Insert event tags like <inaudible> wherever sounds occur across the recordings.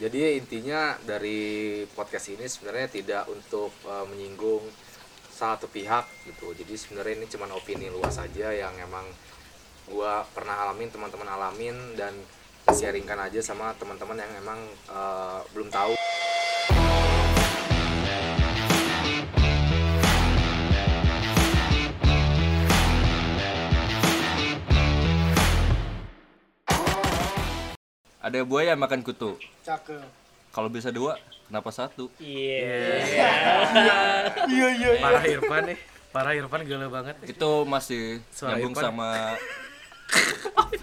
Jadi intinya dari podcast ini sebenarnya tidak untuk eh, menyinggung satu pihak gitu. Jadi sebenarnya ini cuma opini luas saja yang emang gua pernah alamin, teman-teman alamin dan sharingkan aja sama teman-teman yang emang eh, belum tahu. Ada buaya makan kutu. Cakep. Kalau bisa dua, kenapa satu? Iya. Iya iya. Parah Irfan nih. Parah Irfan gila banget. Itu masih Suara nyambung Irfan. sama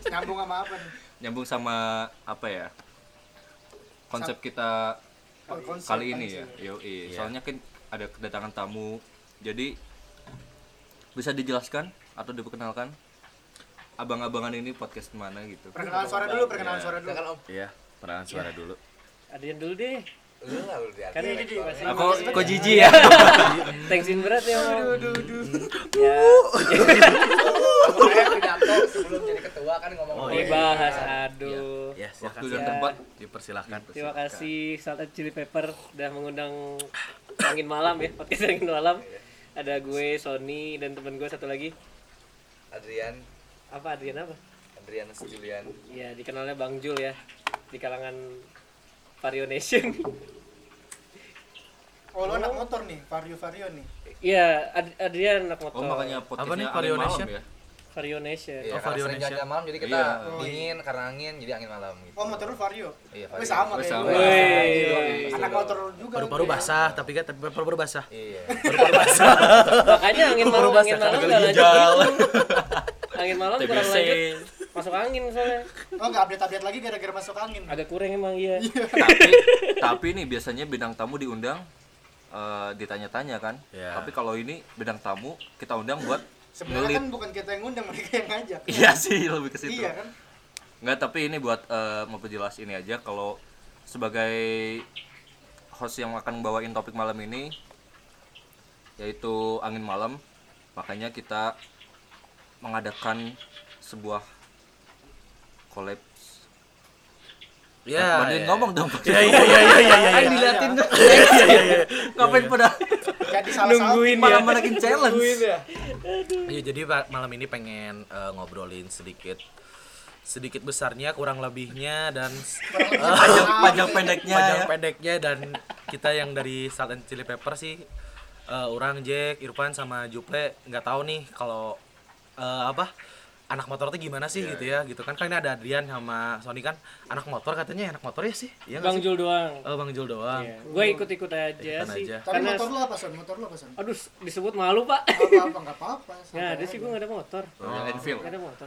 Nyambung sama apa nih? nyambung sama apa ya? Konsep kita Oh, konsep kali ini konsep. ya. Yoi. Soalnya kan ada kedatangan tamu. Jadi bisa dijelaskan atau diperkenalkan abang-abangan ini podcast mana gitu. Perkenalan suara dulu, perkenalan suara dulu. Iya, peranan suara dulu. Adian dulu deh. Lu lah udah Kan ini di masih. Aku kok jijik ya? <laughs> Thanksin berat ya. Om. Ya. Saya pidato sebelum jadi ketua kan ngomong Oh, Ini iya. bahas aduh. Ya, Waktu dan tempat Dipersilahkan. Terima kasih Salt and Chili Pepper udah mengundang Angin Malam ya, podcast Angin Malam. Ada gue, Sony, dan temen gue satu lagi. Adrian, Apa Adrian apa? Adrian Julian. Ya, dikenalnya Bang Jul ya. Di kalangan Vario Nation. Oh, lu anak motor nih, Vario Vario nih. Iya, Ad- Adrian anak motor. Oh makanya Apa nih, Vario Nation? ya? Vario Nation. Iya, Oh, Vario Nation. jalan malam jadi kita Iya. dingin karena angin jadi angin malam gitu. Oh, motor lu Vario. Iya, Wih, Vario. sama Wih, kayak sama. gue. Wih. Anak motor juga. Paru-paru gue. basah, tapi kan tapi paru-paru basah. Iya. Paru-paru basah. Makanya angin malam, angin malam udah lanjut gitu. Angin malam kurang lanjut. Masuk angin soalnya. Oh, enggak update-update lagi gara-gara masuk angin. Agak kurang emang iya. tapi tapi nih biasanya bidang tamu diundang eh, ditanya-tanya kan Ya. tapi kalau ini bidang tamu kita undang buat Sebenarnya kan bukan kita yang ngundang, mereka yang ngajak. iya sih lebih ke situ Iya kan? nggak tapi ini buat eh, memperjelas ini aja kalau sebagai host yang akan bawain topik malam ini yaitu angin malam makanya kita mengadakan sebuah collab Ya. Bantuin ya. ngomong dong Ya iya iya iya iya iya. Ayo diliatin tuh. Iya iya iya. Ngapain pada Jadi salah Nungguin ya. malah manakin challenge? Iya, jadi malam ini pengen eh, ngobrolin sedikit sedikit besarnya kurang lebihnya dan Panjang <laughs> panjang pendeknya panjang ya. pendeknya dan kita yang dari Salt and Chili Pepper sih eh, orang Jack, Irfan sama Juple nggak tahu nih kalau eh, apa anak motor tuh gimana sih gitu ya gitu kan kan ini ada Adrian sama Sony kan anak motor katanya anak motor ya sih iya nggak Bang sih? Jul doang. oh Bang Jul doang Iya. Gue ikut-ikut aja Ikutan sih. aja. Tapi Karena motor lu apa, Son? Motor lu apa, Son? aduh disebut malu, Pak. Apa-apa, enggak apa-apa. Nggak santai <laughs> ada sih gue nggak ada motor. Yang Enfield. Nggak ada motor.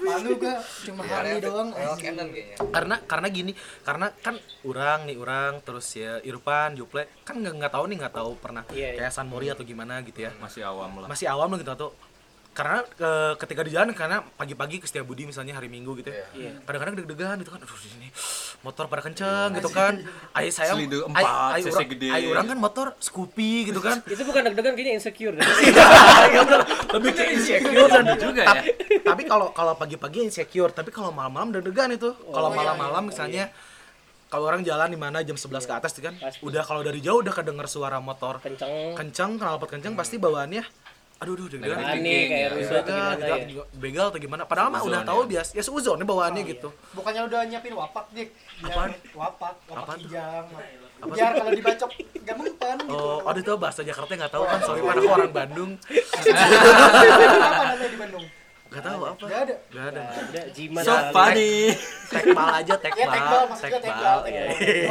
Malu gua, cuma Harley doang. Oh, Canon kayaknya. karena karena gini karena kan orang nih orang terus ya Irfan Juple kan nggak nggak tahu nih nggak tahu pernah Iya, iya. kayak San Mori atau gimana gitu ya Masih awam lah. masih awam lah gitu atau karena ke- ketika di jalan karena pagi-pagi ke Setiabudi misalnya hari Minggu gitu ya Iya. kadang-kadang deg-degan gitu kan aduh ini motor pada kenceng gitu kan <laughs> ayah saya Selidu ay- empat, ay- cc orang- gede. ay orang kan motor Scoopy gitu kan Itu bukan deg-degan kayaknya insecure. <laughs> Iya, bener. lebih ke insecure dan juga Ta- ya. tapi kalau kalau pagi-pagi insecure tapi kalau malam-malam deg-degan itu kalau malam-malam misalnya kalau orang jalan di mana jam 11 ke atas tuh kan Pasti. udah kalau dari jauh udah kedenger suara motor Kenceng. kenceng knalpot kenceng pasti bawaannya aduh aduh deg-degan. Aneh kayak Iya, rusuh atau begal, gimana ya. gitu, begal atau gimana padahal mah udah tahu ya. bias ya seuzon nih bawaannya gitu Bukannya udah nyiapin wapak, Dik? Apaan? Wapak, wapak Apaan tuh? kijang. Biar kalau dibacok gak mempan <laughs> gitu. oh aduh tuh bahasa Jakarta nggak tahu kan soalnya mana aku orang Bandung <laughs> Apa namanya di Bandung? nggak tahu apa Gak ada. nggak ada Ada Jiman. So funny. <laughs> tekbal aja Ya tekbal, tekbal maksudnya tekbal. Iya.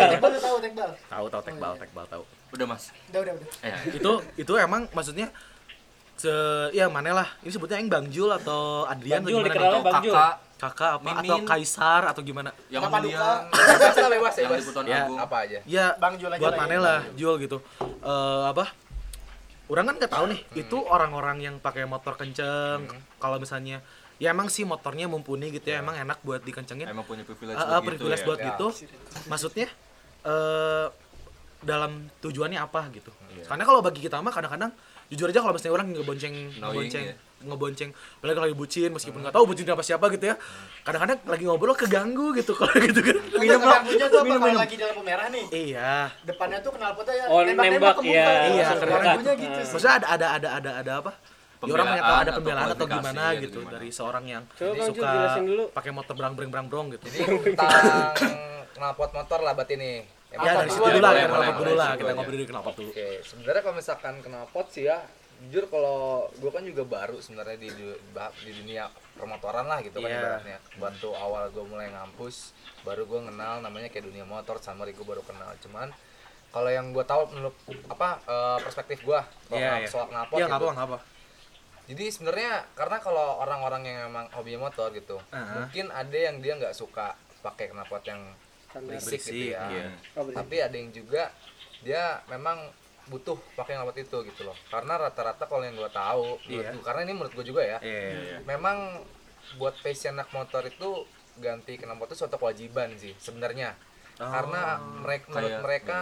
Tekbal, lu tahu tekbal. tahu tahu tekbal tekbal tahu Udah mas. Udah, udah, udah. Eh, itu itu emang maksudnya se ya mana lah ini sebutnya yang Bang Jul atau Adrian Bang atau Jul gimana dikenalnya nih? Bang Jul. kakak kakak apa Mimin. atau kaisar atau gimana yang mulia, Duka. Bebas lah, bebas, yang bebas. Ya. agung. Apa aja? ya Bang Jul aja buat lah mana ya. lah Jul gitu Eh apa orang kan nggak tahu nih itu orang-orang yang pakai motor kenceng kalau misalnya ya emang sih motornya mumpuni gitu ya emang enak buat dikencengin Emang punya privilege Ah, ah, begitu privilege ya. buat Ya. gitu maksudnya eh dalam tujuannya apa gitu. Iya. Karena kalau bagi kita mah kadang-kadang jujur aja kalau misalnya orang ngebonceng ngebonceng ya. ngebonceng apalagi lagi bucin meskipun nggak tahu bucin apa siapa gitu ya kadang-kadang lagi ngobrol keganggu gitu <laughs> kalau gitu kan Minum ganggunya tuh apa kalau lagi dalam pemerah nih. iya Depannya tuh kenal potnya ya Oh, nembak-nembak nembak, ke muka. iya. Iya, ganggunya gitu sih. maksudnya ada ada ada ada ada apa ya orang menyatakan ada pembelaan atau gimana atau gitu gimana. dari seorang yang Coba suka pakai motor berang berang berang brong gitu Ini tentang <laughs> knalpot motor lah berarti nih. Ya Emang dari situ dulu lah knalpot dulu lah kita ngobrol dulu knalpot dulu Oke, sebenarnya kalau misalkan knalpot sih ya, jujur kalau gue kan juga baru sebenarnya di, du- ba- di dunia permotoran lah gitu kan Iya. ibaratnya. Bantu awal gue mulai ngampus, baru gue kenal namanya kayak dunia motor sama gue baru kenal. Cuman kalau yang gue tahu menurut apa eh, perspektif gue Iya, iya. soal knalpot iya nggak gitu. apa nggak apa Jadi sebenarnya karena kalau orang-orang yang memang hobi motor gitu, Uh-huh. mungkin ada yang dia nggak suka pakai knalpot yang Standar. berisik, gitu ya. iya. Oh, berisik. Tapi ada yang juga dia memang butuh pakai knalpot itu gitu loh. Karena rata-rata kalau yang gue tahu, menurut Iya. gua- karena ini menurut gue juga ya, iya memang buat passion anak motor itu ganti knalpot itu suatu kewajiban sih sebenarnya. Oh. Karena mereka menurut Kayak- mereka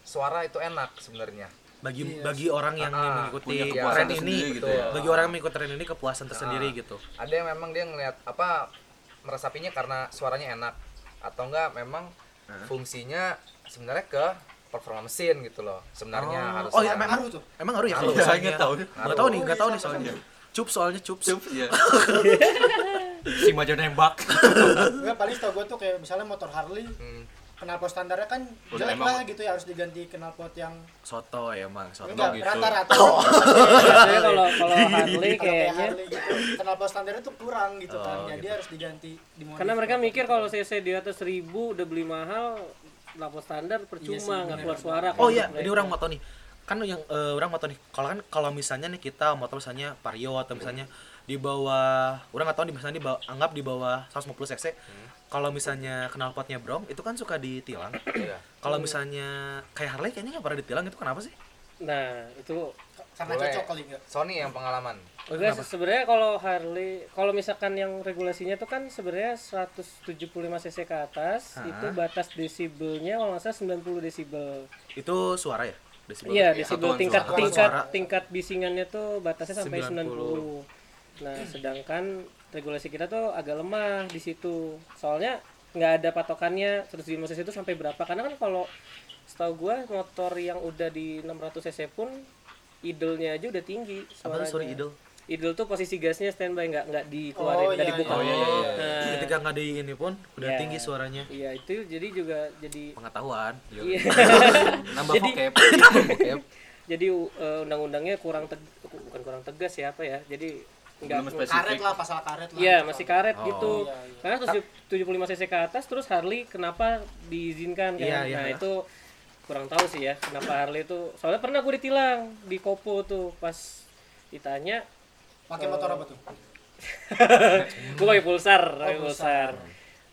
suara itu enak sebenarnya. bagi bagi orang yang Ah, mengikuti kepuasan tren ini gitu ya. bagi orang yang mengikuti tren ini kepuasan tersendiri Ah. gitu ada yang memang dia ngelihat apa meresapinya karena suaranya enak atau enggak memang fungsinya sebenarnya ke performa mesin gitu loh sebenarnya Oh. harus Oh, iya, memang- Ngaruh tuh. emang ngaruh ya kalau Saya nggak tahu. nggak tahu nih nggak tahu nih soalnya cup soalnya cup Cup, iya. <laughs> si maju nembak. Gue paling tau gue tuh kayak misalnya motor Harley Hmm. Knalpot standarnya kan Udah jelek lah gitu ya harus diganti knalpot yang soto ya emang soto enggak gitu. rata-rata Biasanya kalau kalau Harley kayaknya Harley gitu knalpot standarnya tuh kurang gitu kan Oh, jadi gitu. harus diganti dimodif. karena mereka mikir kalau CC di atas 1000 udah beli mahal lapor standar Iya percuma nggak bener. keluar suara oh kan iya ini orang mau tahu nih kan yang eh, orang mau tahu nih kalau kan kalau misalnya nih kita motor misalnya Vario atau misalnya di bawah orang nggak tahu di misalnya di bawah anggap di bawah 150 cc kalau misalnya knalpotnya brong itu kan suka ditilang Iya. kalau misalnya kayak Harley kayaknya nggak pernah ditilang itu kenapa sih nah itu karena Boleh. cocok kali enggak Sony yang pengalaman Enggak, sebenarnya kalau Harley, kalau misalkan yang regulasinya tuh kan sebenarnya 175 cc ke atas, Hah? itu batas desibelnya kalau nggak salah 90 desibel. itu suara ya desibel Iya, Iya, desibel tingkat suara. tingkat Suara. tingkat bisingannya tuh batasnya sampai 90. 90. Nah, sedangkan regulasi kita tuh agak lemah di situ. Soalnya nggak ada patokannya 175 cc itu sampai berapa? Karena kan kalau setahu gua motor yang udah di 600 cc pun idle-nya aja udah tinggi apa suaranya. tuh sorry idol Idle tuh posisi gasnya standby nggak nggak dikeluarin Oh, nggak iya, dibuka. iya. Oh, iya, iya, iya. Nah, ketika nggak di ini pun udah Iya. tinggi suaranya Iya itu jadi juga jadi pengetahuan iya <laughs> Nambah Jadi- vocab. Nambah <laughs> vocab. jadi uh, undang-undangnya kurang teg- bukan kurang tegas ya apa ya jadi nggak Belum spesifik. karet lah pasal karet lah Iya gitu. masih karet Oh. gitu Iya, iya. karena 75 cc ke atas terus Harley kenapa diizinkan kan Iya, iya. nah itu kurang tahu sih ya kenapa Harley itu soalnya pernah gue ditilang di Kopo tuh pas ditanya pakai motor apa tuh <laughs> gue pakai pulsar pakai Oh, pulsar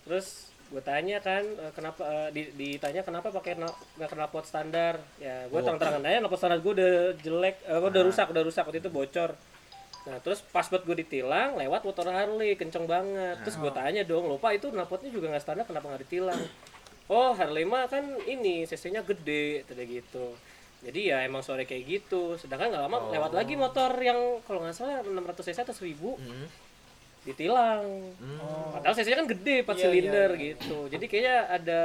terus gue tanya kan eh, kenapa di- ditanya kenapa pakai nggak kena pot standar ya gue terang-terangan aja knalpot standar gue udah jelek eh, udah rusak udah rusak waktu itu bocor nah terus pas buat gue ditilang lewat motor Harley kenceng banget terus gue tanya dong lupa itu knalpotnya juga nggak standar kenapa nggak ditilang oh Harley mah kan ini cc-nya gede tadi gitu jadi ya emang sore kayak gitu sedangkan nggak lama lewat lagi motor yang kalau nggak salah 600 cc atau 1000 Hmm. ditilang. Padahal cc kan gede 4 Iya, silinder iya, iya. gitu. Jadi kayaknya ada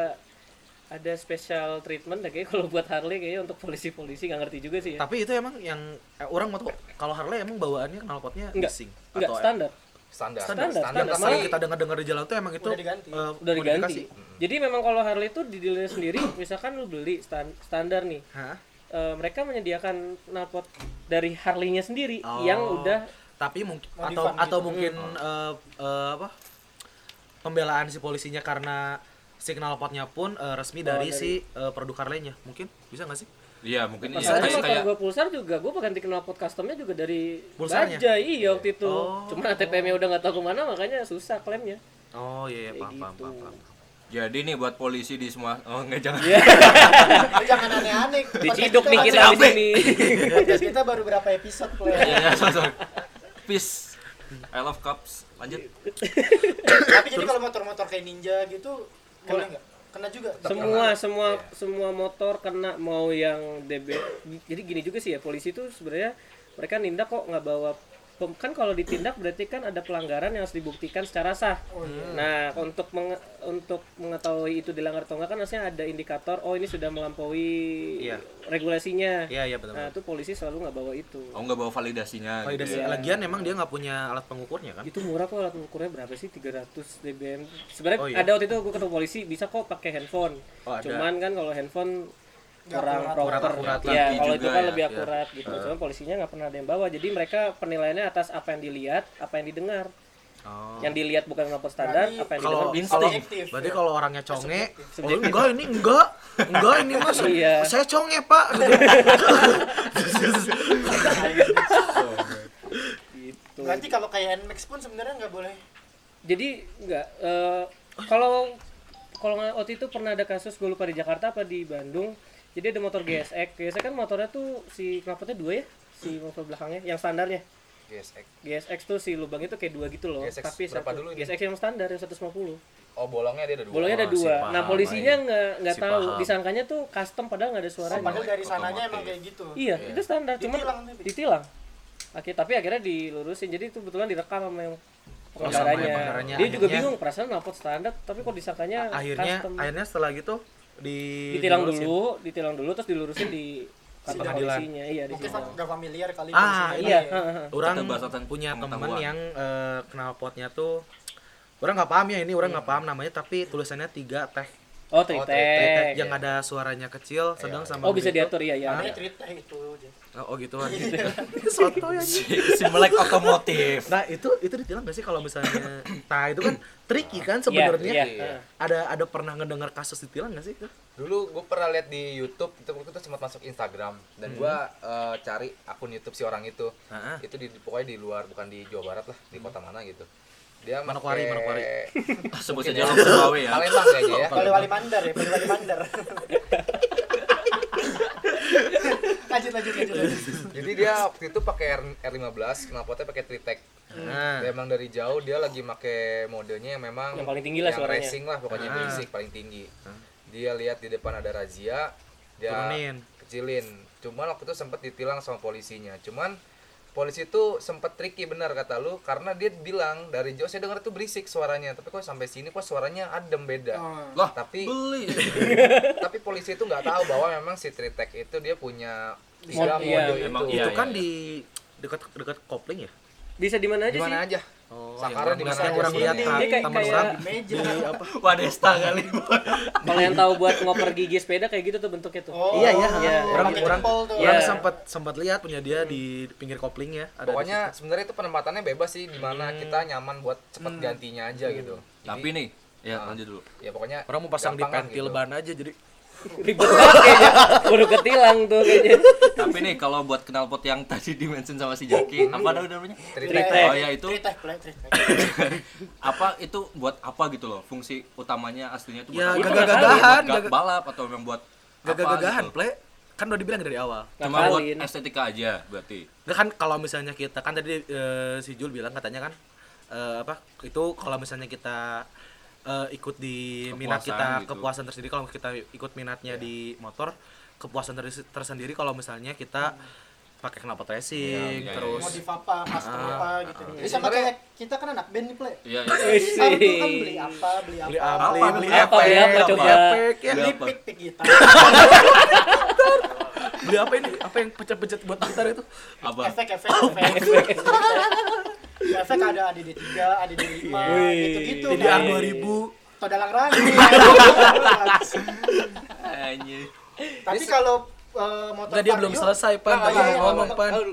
ada special treatment deh kayak <laughs> kalau buat Harley kayaknya untuk polisi-polisi nggak ngerti juga sih ya. tapi itu emang yang eh, orang mau tahu kalau Harley emang bawaannya knalpotnya Enggak. Enggak Atau- standar. standar standar Standar, standar, standar. Malah- kita dengar-dengar di jalan tuh emang itu Udah diganti. eh, Udah diganti. modifikasi. Jadi memang kalau Harley itu di dealer sendiri misalkan lu beli stan- standar nih. Hah? eh, mereka menyediakan knalpot dari Harley-nya sendiri Oh. yang udah tapi mungkin atau gitu. atau mungkin eh, eh, apa pembelaan si polisinya karena si knalpotnya pun eh, resmi dari, dari- si eh, produk Harley-nya mungkin bisa nggak sih Iya, mungkin iya. Masalahnya Kayak kayak gue pulsar juga gue ganti knalpot customnya juga dari Pulsarnya? Bajaj iya waktu itu. Oh. Cuma ATPM-nya udah nggak tahu ke mana makanya susah klaimnya. oh iya, iya paham, paham, gitu. paham, paham. Jadi nih buat polisi di semua oh enggak jangan. Iya. Lu <laughs> jangan aneh-aneh Diciduk nih kita di sini. podcast kita baru berapa episode play Iya, sorry, sorry. Peace. I love cups. Lanjut. tapi jadi kalau motor-motor kayak ninja gitu boleh nggak Kena juga. semua semua Iya. semua motor kena mau yang DB jadi gini juga sih ya polisi itu sebenarnya mereka nindak kok nggak bawa kan kalau ditindak berarti kan ada pelanggaran yang harus dibuktikan secara sah Oh, iya. nah untuk menge- untuk mengetahui itu dilanggar atau enggak kan harusnya ada indikator oh ini sudah melampaui Iya. regulasinya Iya iya betul. nah itu polisi selalu nggak bawa itu Oh nggak bawa validasinya. Validasi gitu ya. lagian emang dia nggak punya alat pengukurnya kan? itu murah kok alat ukurnya berapa sih 300 dbm sebenarnya Oh, iya. ada waktu itu gue ketemu polisi bisa kok pakai handphone Oh, ada. cuman kan kalau handphone kurang akurat. proper akurat ya lagi kalau itu kan ya, lebih ya. akurat gitu cuman polisinya nggak pernah ada yang bawa jadi mereka penilaiannya atas apa yang dilihat apa yang didengar Oh. yang dilihat bukan nomor standar apa yang Kalau didengar kalau berarti ya. kalau orangnya conge, oh, enggak ini enggak, enggak ini mas, <laughs> Iya. saya conge pak. <laughs> gitu Berarti kalau kayak NMAX pun sebenarnya nggak boleh. jadi nggak eh, kalau kalau nggak waktu itu pernah ada kasus gue lupa di Jakarta apa di Bandung jadi ada motor GSX GSX kan motornya tuh si knalpotnya dua ya? Si motor belakangnya yang standarnya. GSX GSX tuh si lubang itu kayak dua gitu loh. GSX tapi berapa satu dulu ini? GSX yang standar yang 150 oh bolongnya dia ada dua. Bolongnya ada Oh, si dua. Paham, nah polisinya nggak nggak Si tahu. paham. disangkanya tuh custom padahal nggak ada Oh, suaranya. Padahal dari sananya Otomatis. emang kayak gitu. iya itu standar cuma Ditilang ditilang. Oke, tapi akhirnya dilurusin. Jadi itu kebetulan direkam sama yang yang pengendaranya. pengendaranya. Dia juga Akhirnya- bingung perasaan knalpot standar tapi kok disangkanya akhirnya custom. akhirnya setelah gitu di ditilang dilurusin. dulu, ditilang dulu terus dilurusin di kantor Pengadilan. polisinya. Iya, di Mungkin situ. nggak familiar kali. Ah. Iya, ya. Orang Kita bahas tentang punya teman yang eh, knalpotnya tuh orang nggak paham ya ini orang nggak paham namanya tapi tulisannya tiga teh Oh, tritek. teh yang ada suaranya kecil sedang sama Oh, bisa diatur ya, ya. Namanya cerita itu. aja. oh gitu kan soto <laughs> ya Si, si melek otomotif. nah itu itu ditilang gak sih kalau misalnya nah itu kan tricky kan Iya, sebenarnya iya. Iya. heeh. ada ada pernah ngedengar kasus ditilang gak sih dulu gue pernah lihat di YouTube itu gue tuh sempat masuk Instagram dan gue eh, cari akun YouTube si orang itu Heeh. itu di pokoknya di luar bukan di Jawa Barat lah di kota mana gitu dia Manokwari, make- Manokwari. <laughs> Sebut saja ya. langsung Bawe ya. Palembang kayaknya ya Wali wali mandar ya, wali wali mandar. <laughs> lanjut lanjut lanjut. lanjut. jadi dia waktu itu pakai R, R15 knalpotnya pakai Tritec nah Dia emang dari jauh dia lagi make modenya yang memang Yang paling tinggi lah yang suaranya. racing lah pokoknya Ah. basic paling tinggi dia lihat di depan ada razia dia Turunin. kecilin cuman waktu itu sempat ditilang sama polisinya cuman polisi itu sempat tricky benar kata lu karena dia bilang dari jauh saya dengar itu berisik suaranya tapi kok sampai sini kok suaranya adem beda Oh. Lah, tapi beli. <laughs> tapi polisi itu nggak tahu bahwa memang si Tritec itu dia punya Mod- tiga iya, mode emang itu iya, itu kan iya. di dekat dekat kopling ya Bisa di mana aja di mana sih? aja oh Sakaran di mana yang orang lihat taman orang Meja. di apa Wadesta kali. Kalau yang tahu buat ngoper gigi sepeda kayak gitu tuh bentuknya tuh. Oh, iya iya iya. orang Pakai orang orang Iya. sempat sempat lihat punya dia di pinggir kopling ya ada pokoknya sebenarnya itu penempatannya bebas sih di mana Hmm. kita nyaman buat cepet gantinya aja gitu Jadi, Tapi nih, ya Ah. lanjut dulu. ya pokoknya orang mau pasang di pentil gitu. ban aja jadi Ribet banget kayaknya. Baru ketilang tuh kayaknya. Tapi nih kalau buat knalpot yang tadi dimention sama si Jaki, apa ada namanya? Tritec. Oh ya itu <laughs> apa itu buat apa gitu loh? Fungsi utamanya aslinya itu buat Ya, apa? gagah-gagahan, Buat gagah- balap atau memang buat apa gagah-gagahan gitu? play kan udah dibilang dari awal Cuma buat estetika aja berarti. Nggak kan kalau misalnya kita kan tadi eh, si Jul bilang katanya kan eh, apa itu kalau misalnya kita eh, ikut di minat Kepuasan kita gitu. kepuasan tersendiri kalau kita ikut minatnya di motor kepuasan terse- tersendiri kalau misalnya kita pakai knalpot racing Iya, iya, terus Modif apa, custom Ah, apa gitu. Jadi sama kayak kita kan anak band nih, play. Iya, iya. Kan beli apa, beli apa. beli Apa, beli beli apa, beli apa, coba? ya. Beli Beli apa? pick pick gitar. beli apa ini apa yang pecah-pecah buat gitar itu Apa? efek efek efek. <laughs> efek ada ADD 3, ADD 5 gitu-gitu. jadi kan. R2000 Atau dalang rangi. Tapi kalau eh, motor Enggak dia belum selesai pan Nggak, tadi iya, iya, ngomong iya. pan Oh,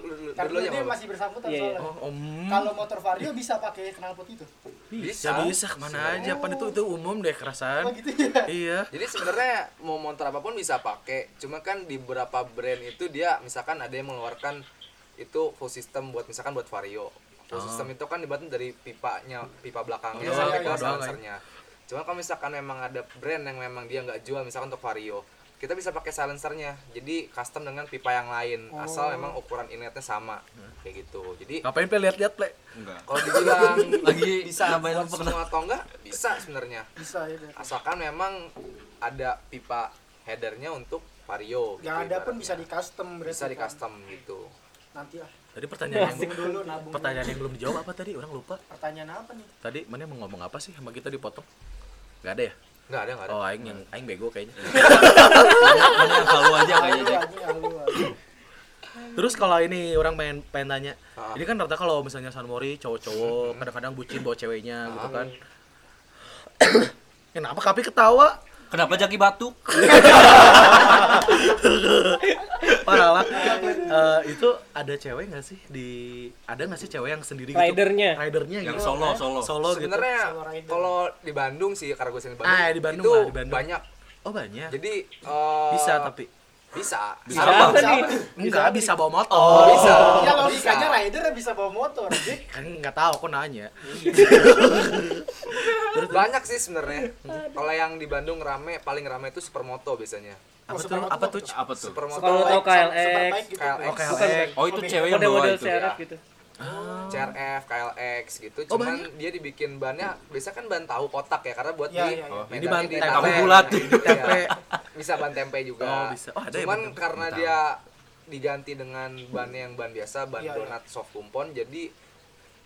dulu dia masih bersangkutan Iya, iya. soalnya. oh om Kalau motor Vario bisa pakai knalpot itu. bisa bisa ke mana aja pan itu itu umum deh kerasan Oh gitu ya. iya Jadi sebenarnya mau motor apa pun bisa pakai. Cuma kan di beberapa brand itu dia misalkan ada yang mengeluarkan itu full system buat misalkan buat Vario. Full system itu kan dibantu dari pipanya, pipa belakangnya Oh, sampai iya, ke iya. silencernya. Cuma kalau misalkan memang ada brand yang memang dia nggak jual misalkan untuk Vario, kita bisa pakai silencernya. Jadi custom dengan pipa yang lain, asal memang ukuran inletnya sama. Kayak gitu. Jadi ngapain play lihat-lihat play Enggak. kalau dibilang <laughs> Lagi bisa buat apa kena- semua atau enggak, bisa sebenarnya Bisa ya. asalkan memang ada pipa headernya untuk vario gitu yang ada pun bisa di custom bisa di kan. custom gitu nanti lah Tadi pertanyaan yang nabung dulu nabung pertanyaan dulu. yang belum dijawab apa tadi? Orang lupa. pertanyaan apa nih Tadi mana mau ngomong apa sih sama kita dipotong? Gak ada ya? nggak ada nggak ada Oh, aing yang aing bego kayaknya. <laughs> Mana yang kalau aja kayaknya Halu, halu, halu. Terus kalau ini orang pengen pengen tanya. Ah. Ini kan rata kalau misalnya San Mori cowok-cowok kadang-kadang bucin bawa ceweknya gitu kan. <coughs> Kenapa Kapi ketawa? Kenapa Jaki batuk? <laughs> Parah lah. Eh, itu ada cewek nggak sih di ada nggak sih cewek yang sendiri gitu? Ridernya. Ridernya Yang gitu. solo, solo. Solo gitu. sebenarnya rider. kalau di Bandung sih karena gue sering di Ah, Bandung, di Bandung itu lah, di Bandung. banyak Oh banyak. jadi eh, Bisa tapi bisa Bisa Apa apa? nih? enggak bisa bawa motor. Oh, bisa. ya bisa. logikanya rider bisa bawa motor Dik. Kan nggak tahu aku nanya. banyak sih sebenarnya kalau yang di Bandung rame paling rame itu supermoto biasanya Apa Oh, tuh? supermoto Apa tuh? Apa tuh? supermoto Superbike, KLX, superbike gitu. KLX. Oh. KLX. Oh itu cewek yang bawa itu. CRF ya. Gitu. CRF, KLX gitu. Oh, Cuman banyak. dia dibikin bannya biasa kan ban tahu kotak ya karena buat Iya, di iya, iya. oh, Ini ban di bulat. Iya. <laughs> Tempe. Bisa ban tempe juga. Oh, bisa. Oh, ada ya Cuman karena dia diganti dengan ban yang ban biasa, ban Iya, iya. donat soft kumpon jadi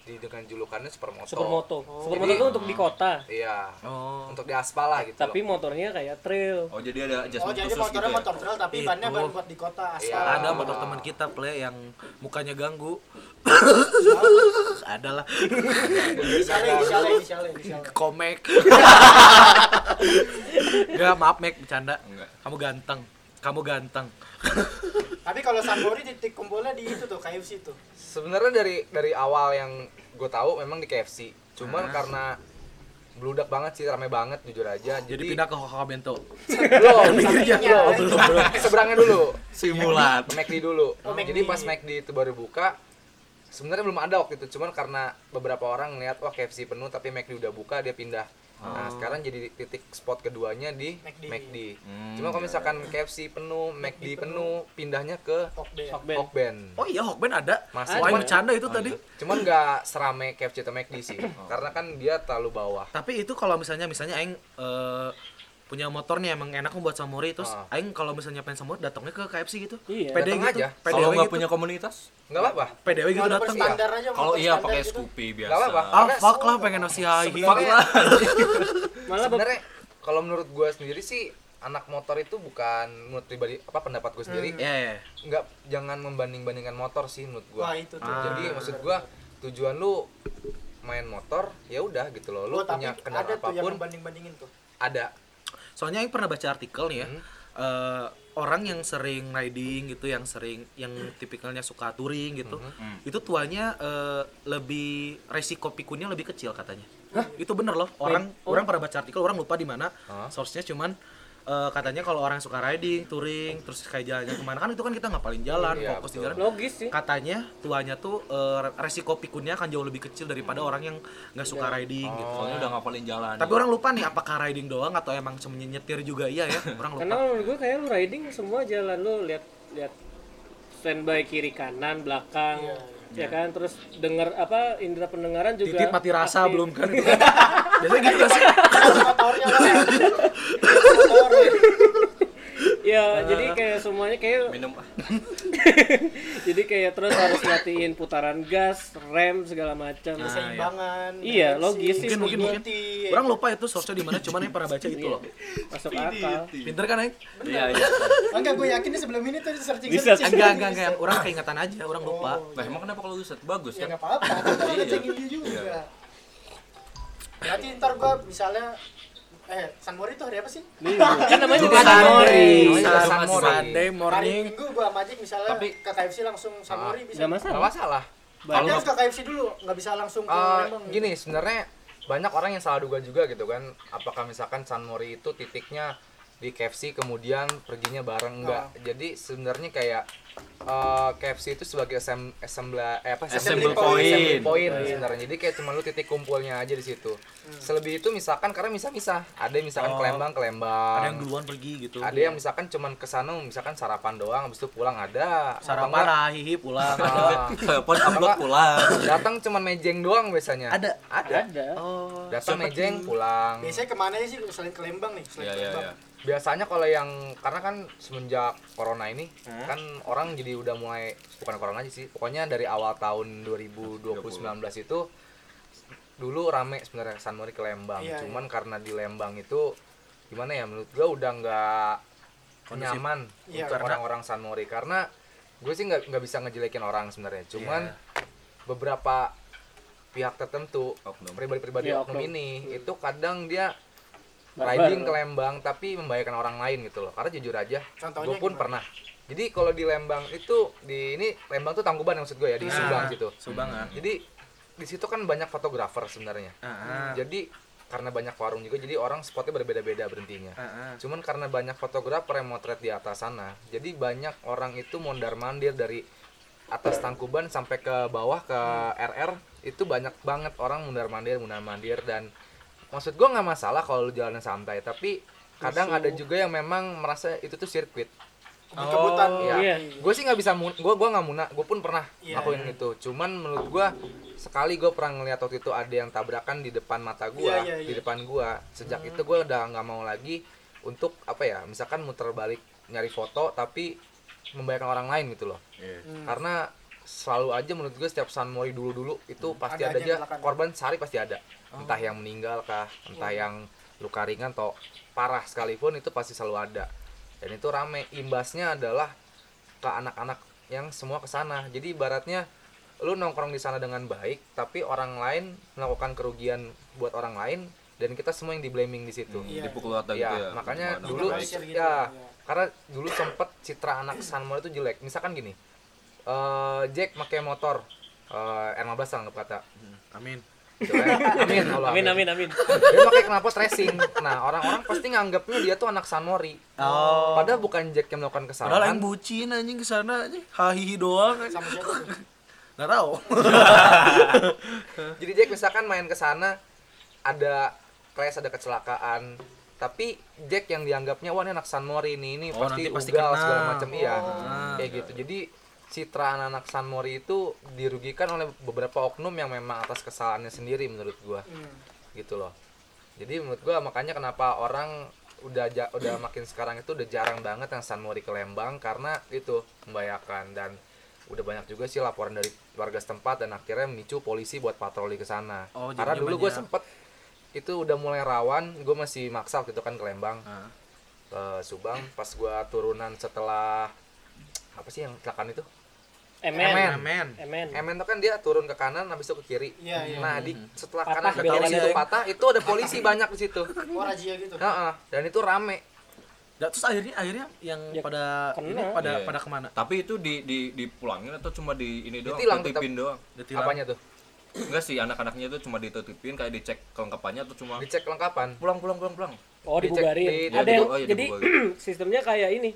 di dengan julukannya supermoto. Supermoto. Supermoto Jadi- itu untuk di kota. Iya. Oh. Untuk di aspal lah gitu. Tapi loh. motornya kayak trail. Oh jadi ada Oh adjustment jadi khusus gitu motornya ya? motor trail tapi Itu. bannya ban buat di kota Iya. aspal. Ada motor teman kita play yang mukanya ganggu. <laughs> ada lah komek. <laughs> Enggak, maaf Mek, bercanda. Enggak. Kamu ganteng. Kamu ganteng. <laughs> Tapi kalau Sanbori titik kumpulnya di itu tuh KFC tuh. Sebenarnya dari dari awal yang gue tahu memang di KFC. Cuman Ah. karena beludak banget sih, rame banget jujur aja. Jadi pindah ke Hoka Bento. belum, <laughs> belum, belum. Seberangnya dulu. Simulat. McD dulu. Oh. Jadi pas McD itu baru buka, sebenarnya belum ada waktu itu. Cuman karena beberapa orang ngeliat wah KFC penuh tapi McD udah buka dia pindah. Nah sekarang jadi titik spot keduanya di McD. McD. Hmm, Cuma kalau misalkan KFC penuh, McD penuh, pindahnya ke. Hokben. Oh iya, Hokben ada. Masih. Wah, bercanda itu tadi. Cuman nggak serame KFC atau McD sih, karena kan dia terlalu bawah. Tapi itu kalau misalnya misalnya aing eh, punya motor nih emang enak buat Samuri terus Ah. aing kalau misalnya pengen Samuri datangnya ke KFC gitu. Iya. Pede Datang gitu. aja. Kalau nggak gitu. punya komunitas? Nggak apa-apa. PDW gitu Kalau datang. aja, Kalau iya pakai gitu. Scoopy biasa. Nggak apa-apa. Ah, fuck lah pengen nasi high <laughs> heel. Sebenarnya, Malah sebenarnya kalau menurut gue sendiri sih anak motor itu bukan menurut pribadi apa pendapat gue sendiri Iya, iya. nggak jangan membanding bandingkan motor sih menurut gue Wah itu tuh. Ah. jadi maksud gue tujuan lu main motor ya udah gitu loh lu Oh, punya ada kendaraan tuh yang apa pun banding-bandingin tuh. ada Soalnya aing pernah baca artikel nih ya. Hmm. eh, orang yang sering riding gitu, yang sering yang tipikalnya suka touring gitu. Hmm. Itu tuanya eh, lebih resiko pikunnya lebih kecil katanya. Itu bener loh. Orang Oh. orang pernah baca artikel, orang lupa di mana. Hah? Source-nya cuman eh, katanya kalau orang suka riding, touring, terus kayak jalannya ke mana kan itu kan kita ngapalin jalan, Iya, fokus di betul. jalan. logis sih. Katanya tuanya tuh eh, resiko pikunnya akan jauh lebih kecil daripada orang yang nggak suka riding gitu. Soalnya udah ngapalin jalan. Tapi orang lupa nih apakah riding doang atau emang cuma nyetir juga iya ya? <laughs> Orang lupa. Karena menurut gue kayak lu riding semua jalan lu lihat lihat standby kiri kanan belakang ya kan terus dengar apa indera pendengaran juga titit mati rasa aktif. belum kan <laughs> biasanya gitu gak sih Motornya kan. <laughs> Motor, ya. <laughs> jadi kayak semuanya kayak minum ah. <laughs> jadi kayak terus harus ngatiin putaran gas rem segala macam Nah, Keseimbangan. Iya, dimensi, logis sih, mungkin mungkin mungkin orang lupa itu source di mana cuman yang pernah baca itu loh masuk akal pinter kan Aing? Iya, iya. Enggak, gue yakin nih sebelum ini tuh searching Bisa, searching. enggak enggak enggak orang keingatan aja orang lupa Lah emang kenapa kalau riset bagus Ya kan? nggak apa-apa, kan Iya. juga. Berarti ntar gua misalnya eh Sanmori itu hari apa sih? kan namanya juga Sanmori Namanya Sunday. Sunday Hari morning Minggu gua sama Ajik misalnya Tapi- ke KFC langsung Sanmori bisa. nggak nggak masalah masalah Tapi harus ke KFC dulu, nggak bisa langsung ke Eh, Lembang. gini sebenarnya banyak orang yang salah duga juga gitu kan apakah misalkan San Mori itu titiknya di KFC kemudian perginya bareng enggak. Jadi sebenarnya kayak eh, KFC itu sebagai assem- assembly eh, apa? Assembly assembly point. point sebenarnya. Jadi kayak cuma lu titik kumpulnya aja di situ. Selebih itu misalkan karena misah-misah. Ada yang misalkan Oh. ke Lembang ke Lembang ada yang duluan pergi gitu. Ada yang misalkan cuman ke sana misalkan sarapan doang habis itu pulang ada. Sarapan enggak, ah hihi pulang. <laughs> Ah, Telepon upload pulang. datang cuman mejeng doang biasanya. Ada? ada. Ada oh datang mejeng pulang. Biasanya ke mana sih selain ke Lembang nih? Selain Iya, ke iya, Lembang. Iya. biasanya kalau yang karena kan semenjak corona ini kan orang jadi udah mulai bukan corona aja sih pokoknya dari awal tahun 2020 19 itu dulu rame sebenarnya San Mori ke Lembang Iya, cuman karena di Lembang itu gimana ya menurut gua udah nggak nyaman Iya, untuk orang-orang San Mori karena gue sih nggak nggak bisa ngejelekin orang sebenarnya cuman beberapa pihak tertentu Oknum. pribadi-pribadi Iya, oknum oknum. ini itu kadang dia. Riding ke Lembang tapi membahayakan orang lain gitu loh karena jujur aja Contohnya gue pun gimana? pernah jadi kalau di Lembang itu di ini Lembang tuh Tangkuban maksud gue ya di Nah, Subang situ Subang ah. jadi di situ kan banyak fotografer sebenarnya ah. jadi karena banyak warung juga jadi orang spotnya berbeda-beda berhentinya ah. cuman karena banyak fotografer yang motret di atas sana jadi banyak orang itu mondar mandir dari atas Tangkuban sampai ke bawah ke RR itu banyak banget orang mundar mandir mundar mandir dan maksud gua nggak masalah kalau lu jalan santai tapi kadang ada juga yang memang merasa itu tuh sirkuit. Kebut-kebutan. Oh, ya iya. gue sih nggak bisa gue gua nggak muna gue pun pernah Iya, ngelakuin itu. Cuman menurut gua sekali gue pernah ngeliat waktu itu ada yang tabrakan di depan mata gua Iya, iya, di iya. depan gua. Sejak itu gue udah nggak mau lagi untuk apa ya misalkan muter balik nyari foto tapi membahayakan orang lain gitu loh. Iya. Hmm. karena selalu aja menurut gue setiap San Mori dulu-dulu itu pasti Ada ada, aja aja korban sehari pasti ada entah yang meninggal kah entah yang luka ringan atau parah sekalipun itu pasti selalu ada dan itu rame imbasnya adalah ke anak-anak yang semua ke sana jadi ibaratnya lu nongkrong di sana dengan baik tapi orang lain melakukan kerugian buat orang lain dan kita semua yang di blaming di situ Iya. dipukul rata gitu ya, ya makanya Gimana? dulu Minimalisir gitu, ya, ya. karena dulu sempet citra anak Sanmor itu jelek misalkan gini eh Jack pakai motor eh R15 lah anggap kata Amin. Amin Allah Amin amin amin. dia pakai knalpot racing nah orang-orang pasti nganggapnya dia tuh anak Sanmori Oh. padahal bukan Jack yang melakukan Padahal kesalahan yang bucin anjing ke sana anjing. Hahihi doang. Sama siapa? Enggak tahu. jadi Jack misalkan main ke sana ada crash ada kecelakaan tapi Jack yang dianggapnya wah ini anak Sanmori ini ini Oh, pasti pasti ugal kena. segala macam iya Oh. kayak gitu jadi citra anak-anak Sanmori itu dirugikan oleh beberapa oknum yang memang atas kesalahannya sendiri menurut gua. Hmm. gitu loh. Jadi menurut gua makanya kenapa orang udah ja- udah <clears throat> makin sekarang itu udah jarang banget yang Sanmori ke Lembang karena itu membahayakan dan udah banyak juga sih laporan dari warga setempat dan akhirnya memicu polisi buat patroli ke sana. Oh, karena dulu gue sempet itu udah mulai rawan gue masih maksa waktu itu kan ke Lembang. Ah. ke Subang pas gua turunan setelah apa sih yang kecelakaan itu Emen. Emen. Amen. Emen. Emen tuh kan dia turun ke kanan habis itu ke kiri Iya, iya. nah di setelah Patah kanan ke kiri itu patah itu ada polisi banyak di situ Oh, razia gitu. Heeh, dan itu rame Da, terus akhirnya akhirnya yang Ya, pada kena. ini pada Iya. pada ke mana? tapi itu di di dipulangin atau cuma di ini doang Ditilang tutupin doang Ditilang. apanya tuh enggak sih anak-anaknya itu cuma ditutupin kayak dicek kelengkapannya atau cuma dicek kelengkapan pulang pulang pulang pulang Oh Dicek dibubarin. di- Ada di- yang oh, iya, jadi <clears throat> sistemnya kayak ini,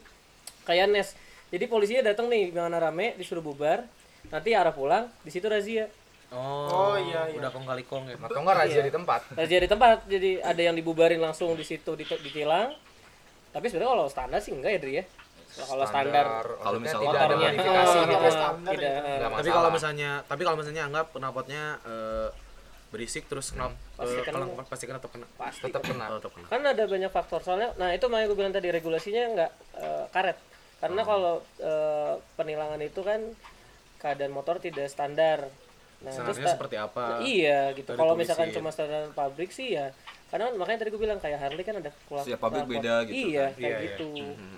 kayak nes. Jadi polisinya datang nih, mana rame, disuruh bubar. Nanti arah pulang, di situ razia. Oh, Oh, iya, iya. Udah kong kali kong ya. atau enggak razia Iya. di tempat Razia di tempat, jadi ada yang dibubarin langsung di situ dit- ditilang. Tapi sebenarnya kalau standar sih enggak ya, Dri ya. Kalau standar Kalau maksudnya misalnya tidak ada modifikasi eh, gitu eh, ya. standar tidak. Tapi kalau misalnya tapi kalau misalnya anggap knalpotnya eh, berisik terus knalp Pasti eh, kena. keleng- pasti kena tetap kena. pasti. tetap kena Oh, kena. Kan ada banyak faktor soalnya. Nah itu makanya gue bilang tadi regulasinya nggak eh, karet. Karena kalau eh, penilangan itu kan keadaan motor tidak standar. Nah, itu Sebenarnya sta- seperti apa? Nah, iya gitu. Kalau misalkan cuma standar pabrik sih ya. Karena makanya tadi gue bilang kayak Harley kan ada keluar. Setiap pabrik beda gitu Iya, kan. kayak Iya, iya. gitu.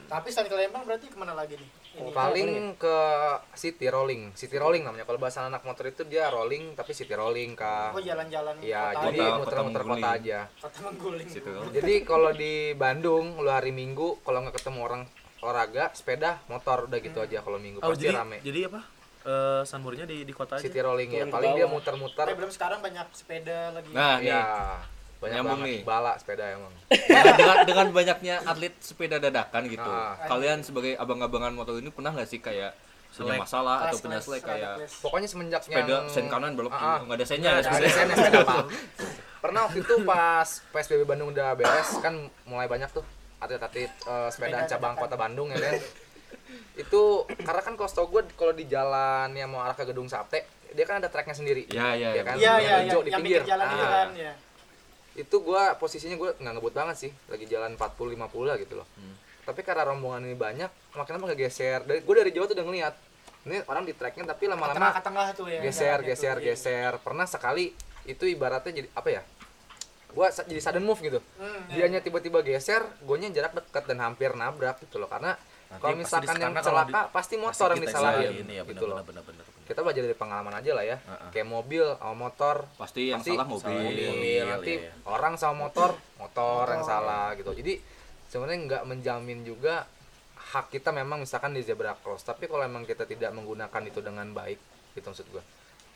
Tapi selain ke Lembang berarti ke mana lagi nih? Ini. paling ke city rolling city rolling namanya kalau bahasa anak motor itu dia rolling tapi city rolling kah Oh jalan-jalan Iya, kota jadi muter-muter kota kota aja. kota mengguling. Jadi kalau di Bandung, lu hari Minggu kalau nggak ketemu orang olahraga, sepeda, motor udah gitu aja kalau Minggu Oh, pasti jadi rame. jadi apa? Eh sunboardnya di di kota aja. City rolling ya, paling dia muter-muter. Tapi belum sekarang banyak sepeda lagi. nah nih ya, banyak Nyambung banget nih. bala sepeda emang. dengan, dengan dengan banyaknya atlet sepeda dadakan gitu Ah. kalian sebagai abang-abangan motor ini pernah nggak sih kayak punya masalah atau punya selek kayak. Pokoknya semenjak sepeda yang sen kanan belok Ah, kiri ah. nggak ada sennya ya Nggak ada sennya, sepeda. Pernah waktu itu pas PSBB Bandung udah beres kan mulai banyak tuh atlet-atlet eh, sepeda Sepeda cabang kota Bandung ya kan. <laughs> itu karena kan kalau setahu gue kalau di jalan yang mau arah ke gedung sate dia kan ada treknya sendiri ya ya Iya ya kan? Iya yang iya iya, hijau di yang pinggir. pinggir jalan itu Ah. kan ya. itu gua posisinya gua nggak ngebut banget sih lagi jalan 40 50 lah gitu loh Hmm. tapi karena rombongan ini banyak makin lama kegeser dari gua dari jauh tuh udah ngeliat ini orang di tracknya tapi tengah lama-lama ke tengah tuh ya geser geser iya. geser pernah sekali itu ibaratnya jadi apa ya gua jadi sudden move gitu Hmm, iya. dianya tiba-tiba geser guanya jarak dekat dan hampir nabrak gitu loh karena kalau misalkan yang kalau celaka di- pasti motor yang disalahin iya, gitu loh benar, benar, benar. kita belajar dari pengalaman aja lah ya Heeh. kayak mobil sama motor Pasti yang Pasti salah mobil. mobil, Mobil, nanti iya, iya. orang sama motor motor yang Motor. salah gitu jadi sebenarnya nggak menjamin juga hak kita memang misalkan di zebra cross tapi kalau emang kita tidak menggunakan itu dengan baik gitu maksud gua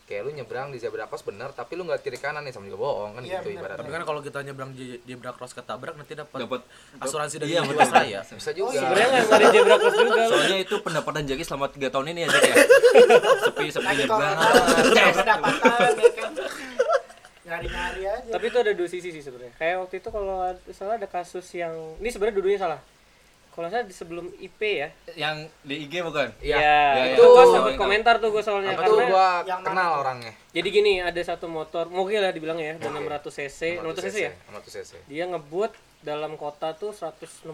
kayak lu nyebrang di zebra cross bener tapi lu nggak kiri kanan nih sama juga bohong kan Iya, gitu bener. ibaratnya Tapi kan kalau kita nyebrang di zebra cross ketabrak nanti dapat Dapat asuransi dari Iya, Jiwasraya. bisa juga Sebenarnya nggak ada zebra cross juga. Soalnya itu pendapatan Jaki selama 3 tahun ini ya Jack ya. <laughs> sepi sepi nyebrang. nggak pendapatan ya kan nyari-nyari aja Tapi itu ada dua sisi sih sebenarnya. Kayak waktu itu kalau ada- salah ada kasus yang ini sebenarnya dua-duanya salah. Kalau saya di sebelum IP ya. Yang di IG bukan? Iya. Ya, iya, itu gua Oh, sempat iya. komentar tuh gue soalnya apa tuh karena gua yang kenal tuh? orangnya jadi gini, ada satu motor, mungkin lah dibilang ya, ada 600 cc, 600 cc ya. 600 cc Dia ngebut dalam kota tuh 160.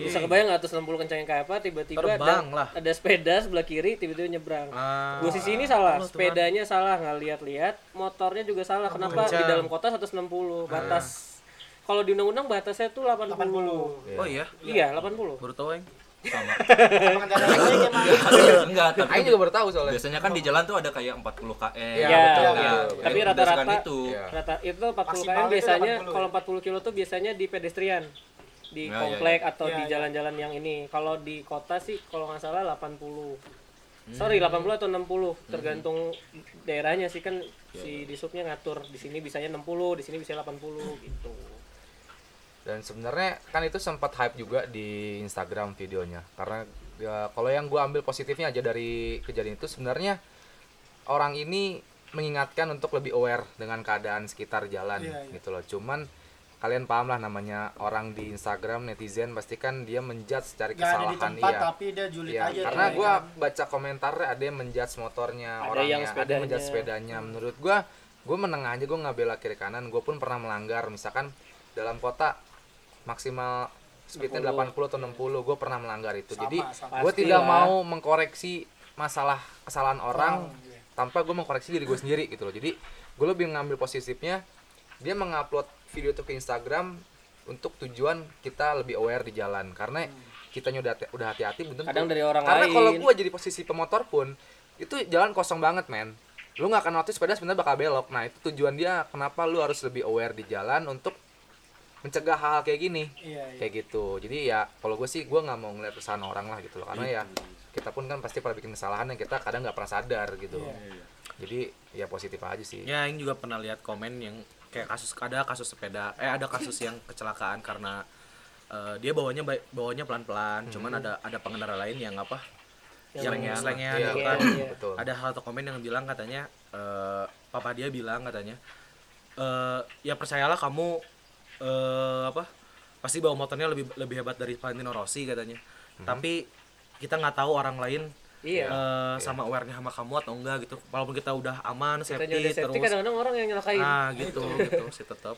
Bisa kebayang nggak 160 kencangnya kayak apa? Tiba-tiba ada, lah. ada sepeda sebelah kiri, tiba-tiba nyebrang. Ah. Dua sisi ini salah, sepedanya salah nggak lihat-lihat, motornya juga salah. Kenapa di kencang. dalam kota 160 batas? Kalau di undang-undang batasnya tuh 80. 80 Oh iya, Iya, 80. baru tahu yang. Sama. listrik emang Enggak, tapi Aing juga baru tahu soalnya biasanya kan di jalan tuh ada kayak 40 km. Iya, Ya, betul, ya. betul, tapi rata-rata berdasarkan itu. Iya. rata itu 40 Maksimal km biasanya 80 kalau 40 kilo tuh biasanya di pedestrian di Ya, ya, komplek ya. atau Ya, di ya. jalan-jalan yang ini. Kalau di kota sih kalau nggak salah 80. Hmm. Sorry, 80 atau 60 tergantung daerahnya sih kan si disubnya ngatur di sini bisanya 60, di sini bisa 80 gitu. Dan sebenarnya kan itu sempat hype juga di Instagram videonya karena ya, kalau yang gue ambil positifnya aja dari kejadian itu sebenarnya orang ini mengingatkan untuk lebih aware dengan keadaan sekitar jalan Iya, iya. gitu loh cuman kalian paham lah namanya orang di Instagram netizen pasti kan dia menjudge cari nggak ada di kesalahan tempat iya tapi dia julid Iya, aja karena ya gua kan. baca komentarnya ada yang menjudge motornya Ada orangnya, yang ada yang sepedanya. menjudge sepedanya. Menurut gua, gua menengah aja gua nggak bela kiri kanan. Gua pun pernah melanggar, misalkan dalam kota maksimal speednya 80 atau 60, gua pernah melanggar itu. Sama, Jadi Pastilah. tidak mau mengkoreksi masalah kesalahan orang Orang, iya. tanpa gue mengkoreksi diri gue sendiri gitu loh. Jadi gue lebih ngambil positifnya dia mengupload video itu ke Instagram untuk tujuan kita lebih aware di jalan karena kitanya udah hati- udah hati-hati belum. Kadang dari orang karena lain. kalau gue jadi posisi pemotor pun itu jalan kosong banget men lu nggak akan notice sepeda sebenarnya bakal belok nah itu tujuan dia kenapa lu harus lebih aware di jalan untuk mencegah hal, -hal kayak gini iya, iya. kayak gitu jadi ya kalau gue sih gue nggak mau ngeliat kesalahan orang lah gitu loh karena ya kita pun kan pasti pernah bikin kesalahan yang kita kadang nggak pernah sadar gitu Iya. jadi ya positif aja sih Ya, Aing juga pernah lihat komen yang kayak kasus ada kasus sepeda, eh ada kasus yang kecelakaan karena eh, dia bawanya bawanya pelan-pelan, cuman ada ada pengendara lain yang apa? Yang Yang slangnya Iya, gitu kan. iya. betul Ada satu komen yang bilang katanya eh, papa dia bilang katanya eh ya percayalah kamu eh apa? Pasti bawa motornya lebih lebih hebat dari Valentino Rossi katanya. Tapi kita nggak tahu orang lain Iya. eh, sama awarenya sama kamu atau enggak gitu. Walaupun kita udah aman, Kitanya safety, udah safety terus kadang-kadang orang yang nyelakain. Nah gitu gitu sih tetap.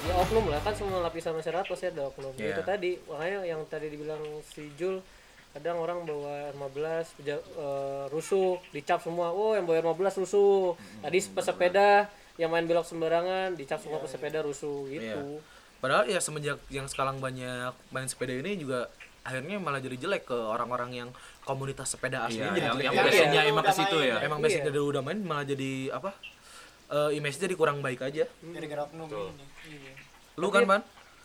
ya oknum lah kan semua lapisan masyarakat pasti ada oknum Iya. itu tadi makanya yang tadi dibilang si Jul kadang orang bawa R15 peja- eh, rusuh dicap semua. Oh yang bawa R15 rusuh tadi pesepeda yang main belok sembarangan dicap semua pesepeda rusuh gitu. Padahal ya semenjak yang sekarang banyak main sepeda ini juga akhirnya malah jadi jelek ke orang-orang yang komunitas sepeda Iya, aslinya jadi yang, yang Iya, passionnya iya. emang ke situ ya. Emang basic dari udah main malah jadi apa? Eh image jadi kurang baik aja. gara-gara oknum ini iya. Lu kan, Man?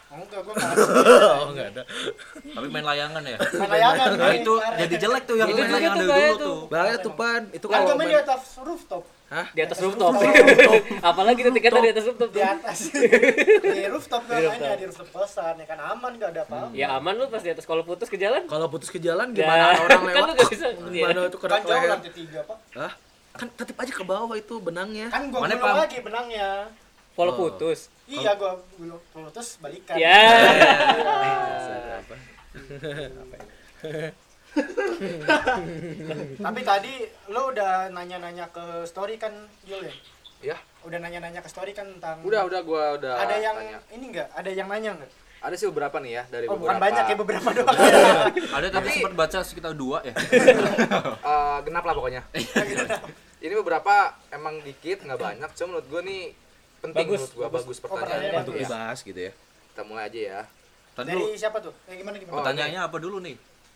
Oh, enggak nggak <laughs> oh, enggak ada. Tapi main layangan ya. Main layangan Nah itu jadi jelek tuh yang Itu main layangan dari dulu tuh. Bahaya tuh, Pan. Itu kan kalau main di atas rooftop Hah? di atas rooftop <laughs> apalagi ketika di atas rooftop di atas <laughs> di rooftop gua mainnya di rooftop kosan ya kan aman gak ada apa-apa ya aman lu pas di atas kalau putus ke jalan Kalau putus ke jalan Ya, gimana orang kan lewat? lu gak bisa iya. Gimana tuh kena kan jauh leher? lantai tiga pak Hah? Kan tetep aja ke bawah itu benangnya. kan gua Pam? lagi benangnya kalau Oh. putus iya gua gulung putus balikan ya Apa? <laughs> Tapi tadi lo udah nanya-nanya ke story kan Jul ya? Ya, Udah nanya-nanya ke story kan tentang udah udah gua udah Ada yang tanya. ini enggak? Ada yang nanya enggak? Ada sih beberapa nih ya dari Oh, beberapa. bukan banyak ya beberapa <laughs> doang. Ada tadi Tapi- sempat baca sekitar dua ya. <laughs> Eh, genap lah pokoknya. Ini beberapa emang dikit nggak banyak, cuma menurut gua nih penting Bagus, menurut gua bagus, Oh, pertanyaannya. pertanyaannya untuk bagus. dibahas gitu ya Kita mulai aja ya. Tadi Dari dulu siapa tuh? Eh gimana gimana? Oh, pertanyaannya apa dulu nih?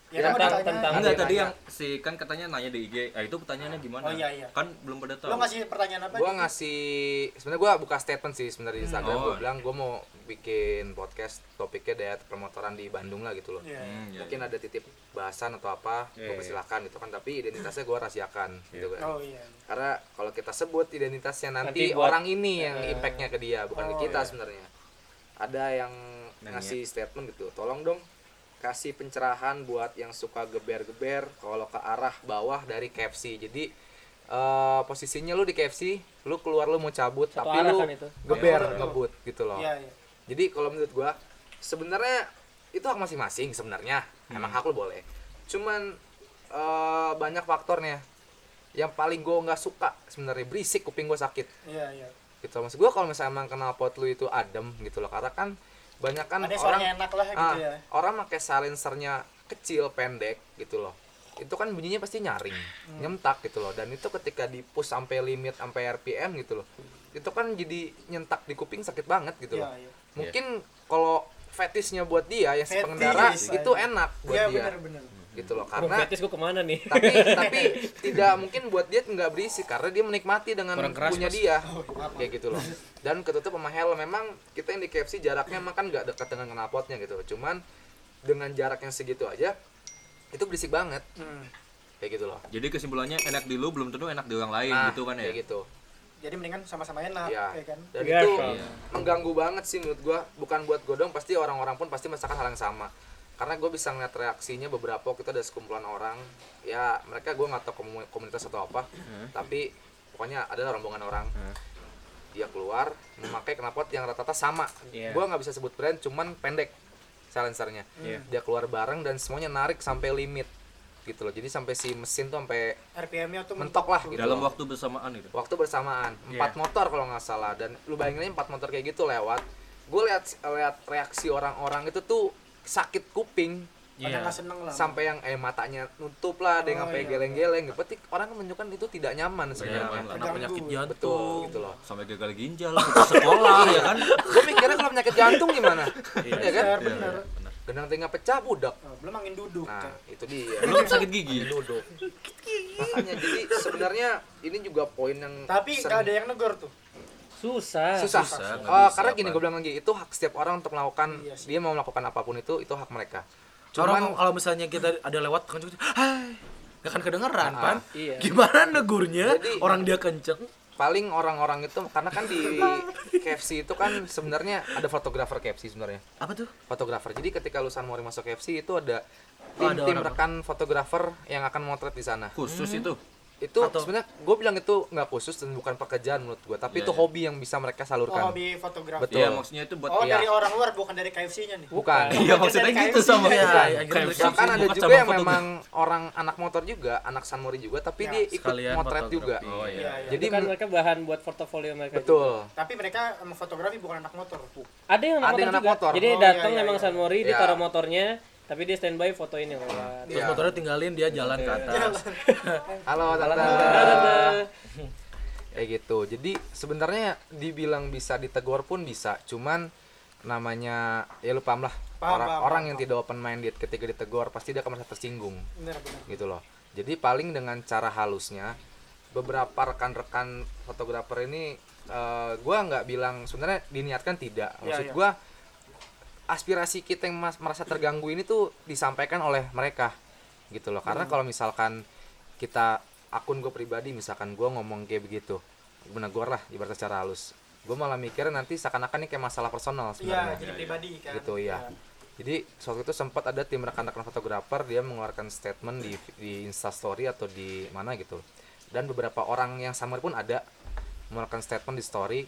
Ya, ya, kan tentang- tentang- Enggak tadi yang si kan katanya nanya di IG. Ah itu pertanyaannya gimana? Oh, iya, iya. Kan belum pada tahu. Lo ngasih pertanyaan apa? Gua ngasih sebenarnya gua buka statement sih sebenarnya di Instagram Oh. gua bilang gua mau bikin podcast topiknya diet permotoran di Bandung lah gitu loh. Iya. Hmm, iya, Mungkin ada titip bahasan atau apa, Iya, gua iya. persilakan gitu kan, tapi identitasnya gua rahasiakan gitu kan. Oh iya. Karena kalau kita sebut identitasnya nanti, Nanti buat- orang ini yang Eh. impactnya ke dia, bukan Oh, ke kita iya. sebenarnya. Ada yang Nanya. ngasih statement gitu, tolong dong kasih pencerahan buat yang suka geber-geber kalau ke arah bawah dari KFC. Jadi eh, posisinya lu di KFC, lu keluar lu mau cabut, Satu tapi lu kan itu. geber betul. ngebut gitu loh. Iya, iya. Jadi kalau menurut gua sebenarnya itu hak masing-masing sebenarnya. Emang hak lu boleh. Cuman eh, banyak faktornya. Yang paling gua nggak suka sebenarnya berisik kuping gua sakit. Iya, iya. Gitu maksud gua kalau misalnya emang kenal pot lu itu adem gitu loh. Karena kan banyak kan Ada orang enak lah gitu ah, ya. orang pakai silencernya kecil pendek gitu loh itu kan bunyinya pasti nyaring Hmm. nyentak gitu loh dan itu ketika di push sampai limit sampai RPM gitu loh itu kan jadi nyentak di kuping sakit banget gitu Iya, loh iya. mungkin kalau fetisnya buat dia yang si pengendara itu enak buat Iya, dia benar benar. Gitu loh karena fetis gua ke mana nih? tapi <laughs> tapi tidak mungkin buat dia nggak berisik karena dia menikmati dengan keras, punya Mas. dia Oh, kayak gitu loh dan ketutup sama helm memang kita yang di KFC jaraknya emang kan nggak dekat dengan knalpotnya gitu cuman dengan jarak yang segitu aja itu berisik banget Hmm. kayak gitu loh Jadi kesimpulannya enak di lu belum tentu enak di orang lain nah gitu kan ya. kayak gitu Jadi mendingan sama-sama enak, ya ya kan? dan Iya, itu kan. mengganggu banget sih menurut gua bukan buat gua dong pasti orang-orang pun pasti merasakan hal yang sama karena gue bisa ngeliat reaksinya beberapa waktu itu ada sekumpulan orang. Ya mereka gue nggak tahu komu- komunitas atau apa. Tapi pokoknya ada rombongan orang. Dia keluar memakai knalpot yang rata-rata sama. Iya. Gua nggak bisa sebut brand cuman pendek silencernya. Iya. dia keluar bareng dan semuanya narik sampai limit gitu loh. Jadi sampai si mesin tuh sampai RPM-nya tuh mentok lah gitu Dalam loh. waktu bersamaan itu. waktu bersamaan. Empat Iya. motor kalau nggak salah. Dan lu bayangin aja empat motor kayak gitu lewat. Gue lihat lihat reaksi orang-orang itu tuh sakit kuping Iya. nggak seneng lah. sampai yang eh matanya nutup lah ada yang Oh, sampai iya. geleng-geleng gitu berarti orang menunjukkan itu tidak nyaman Iya, sebenarnya kan, karena penyakit betul jantung gitu loh sampai gagal ginjal <laughs> sekolah ya kan. gue mikirnya kalau penyakit jantung gimana Iya. ya kan Benar, benar. gendang telinga pecah budak Oh, belum angin duduk. nah itu dia Belum sakit gigi. duduk makanya jadi sebenarnya ini juga poin yang Tapi sering- ada yang negor tuh. Susah. susah, susah, bisa, karena gini gue bilang lagi itu hak setiap orang untuk melakukan Iya dia mau melakukan apa pun itu itu hak mereka Orang cuman kalau misalnya kita ada lewat kenceng, hai, gak akan kedengeran kan? iya. Gimana negurnya? Jadi- orang dia kenceng. paling orang-orang itu karena kan di <laughs> KFC itu kan sebenarnya ada fotografer KFC sebenarnya Apa tuh? fotografer jadi ketika lu San Mori masuk KFC itu ada Oh, tim ada tim orang. rekan fotografer yang akan motret di sana Khusus itu. Itu Atau- sebenarnya gue bilang itu nggak khusus dan bukan pekerjaan menurut gue tapi Iya, itu iya. hobi yang bisa mereka Oh, salurkan hobi fotografi. Betul. Iya, maksudnya itu buat Oh, Iya. dari orang luar bukan dari KFC-nya nih. bukan <laughs> Iya, maksudnya Dari gitu sama. Iya, Bukan. iya, KFC. iya. bahkan ada Bukan juga yang fotografi. memang orang anak motor juga anak San Mori juga tapi Ya, dia ikut sekalian motret fotografi. juga Oh Iya, iya. iya. jadi Jadi kan mereka bahan buat portofolio mereka. juga. betul Tapi mereka fotografi bukan anak motor. Ada yang anak Ada yang motor anak juga. motor. Jadi Oh, datang iya, iya, memang iya. San Mori, dia Iya. taruh motornya, tapi dia standby fotoin yang lewat. Terus Iya. motornya tinggalin dia jalan ke atas. <laughs> halo tante Tante. kayak gitu jadi sebenarnya dibilang bisa ditegur pun bisa cuman namanya ya lu paham lah Paham, orang paham, orang paham, yang tidak open minded ketika ditegur pasti dia akan merasa tersinggung Benar, benar. gitu loh jadi paling dengan cara halusnya beberapa rekan-rekan fotografer ini eh, gua nggak bilang sebenarnya diniatkan tidak Iya, maksud iya. gua aspirasi kita yang mas- merasa terganggu ini tuh disampaikan oleh mereka gitu loh. Karena kalau misalkan kita akun gue pribadi misalkan gua ngomong kayak begitu menegur lah ibaratnya secara halus gue malah mikir nanti seakan-akan ini kayak masalah personal Iya, sebenarnya. jadi pribadi kan. gitu ya jadi waktu itu sempat ada tim rekan-rekan fotografer dia mengeluarkan statement di di instastory atau di mana gitu. Dan beberapa orang yang sama pun ada mengeluarkan statement di story.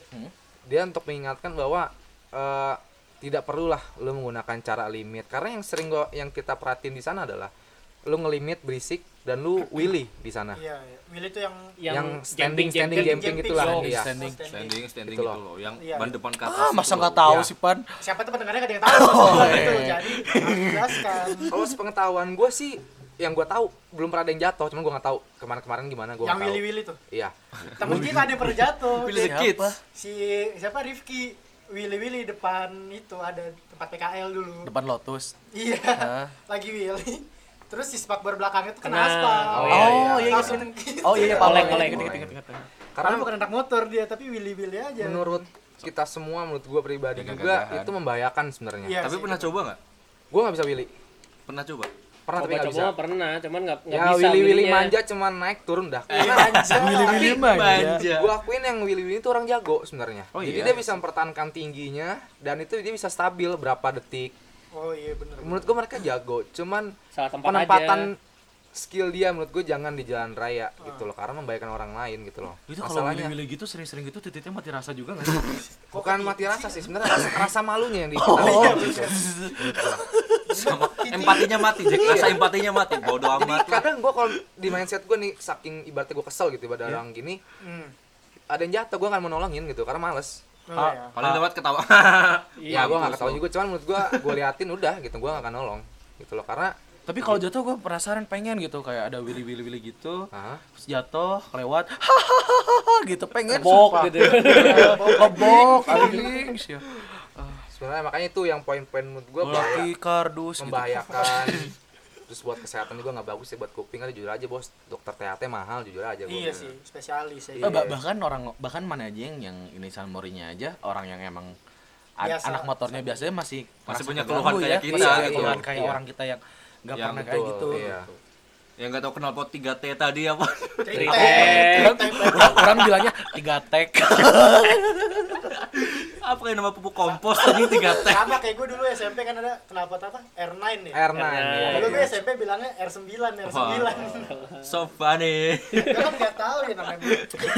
Dia untuk mengingatkan bahwa eh, tidak perlulah lu menggunakan cara limit karena yang sering gua yang kita perhatiin di sana adalah lu ngelimit berisik dan lu <clears throat> willy di sana Iya, iya. Willy itu yang yang, yang standing standing jumping, jumping jumping, gitulah jumping. iya Standing. standing standing Gitu gitu loh. loh yang Iya. ban depan ke atas Ah, gitu masa loh. nggak tahu Iya. sih, Pan? siapa tuh pendengarnya gak ada yang <laughs> tahu Oh, gitu. iya. Jadi <laughs> harus dijelaskan. kalau sepengetahuan gue sih yang gue tahu belum pernah ada yang jatuh cuman gue nggak tahu kemarin-kemarin gimana gue yang Willy Willy tuh. iya Temen kita ada yang pernah jatuh. Willy Kids. Si siapa Rifki Willy Willy depan itu ada tempat PKL dulu. Depan Lotus. Iya. <laughs> Lagi Willy. Terus si spakbor belakangnya tuh kena Kena. aspal. Oh, iya, iya, iya. Langsung Oh iya, iya, Pak. Oleng, Ingat, oleng. ingat, ingat, ingat. Karena karena bukan anak motor dia, tapi Willy Willy aja. menurut kita semua menurut gue pribadi juga itu membahayakan sebenarnya Iya tapi sih. pernah coba nggak gue nggak bisa willy pernah coba pernah tapi nggak coba-coba bisa pernah cuman nggak nggak ya bisa willy willy manja cuman naik turun dah Iya, manja. Willy Willy manja. gue akuin yang willy willy itu orang jago sebenarnya Oh, jadi iya? dia bisa mempertahankan tingginya dan itu dia bisa stabil berapa detik Oh iya bener. menurut gue mereka jago cuman salah tempat penempatan aja skill dia menurut gue jangan di jalan raya gitu loh karena membahayakan orang lain gitu loh Itu kalau masalahnya Willy-Willy gitu sering-sering gitu titiknya mati rasa juga nggak sih? bukan mati rasa sih sebenarnya rasa, rasa malunya yang di Oh, sama <laughs> empatinya mati Jack rasa empatinya mati bodoh jadi amat lah. kadang gue kalau di mindset gue nih saking ibaratnya gue kesel gitu pada orang gini Hmm. ada yang jatuh gue nggak mau nolongin gitu karena males Oh, Ah, <laughs> iya. paling lewat ketawa ya gue nggak ketahui so. juga cuman menurut gue gue liatin udah gitu gue nggak akan nolong gitu loh karena Tapi kalau jatuh gue penasaran pengen gitu kayak ada Willy Willy Willy gitu. ah, Terus jatuh, kelewat, hahaha <laughs> gitu pengen. bok gitu anjing sih. Sebenarnya makanya itu yang poin-poin menurut gue Laki kardus gitu. membahayakan <laughs> terus buat kesehatan juga nggak bagus ya buat kuping kan jujur aja bos dokter THT mahal jujur aja gua Iya sih, spesialis ya. Eh, bah- bahkan orang bahkan mana aja yang yang ini Morinya aja orang yang emang Biasa. anak motornya biasanya masih Masih punya keluhan kayak kita, masih punya gitu. keluhan kayak Iya. orang kita yang nggak Yang pernah kayak betul, gitu iya. yang nggak tahu kenal pot 3T tadi apa Tritek. orang, bilangnya tiga tek <laughs> apa yang nama pupuk kompos tadi 3T Sama kayak gue dulu SMP kan ada kenapa apa? R9 ya. R9 R9. ya. Kalau gue SMP bilangnya R9, R9. so funny Gue kan nggak tahu ya namanya.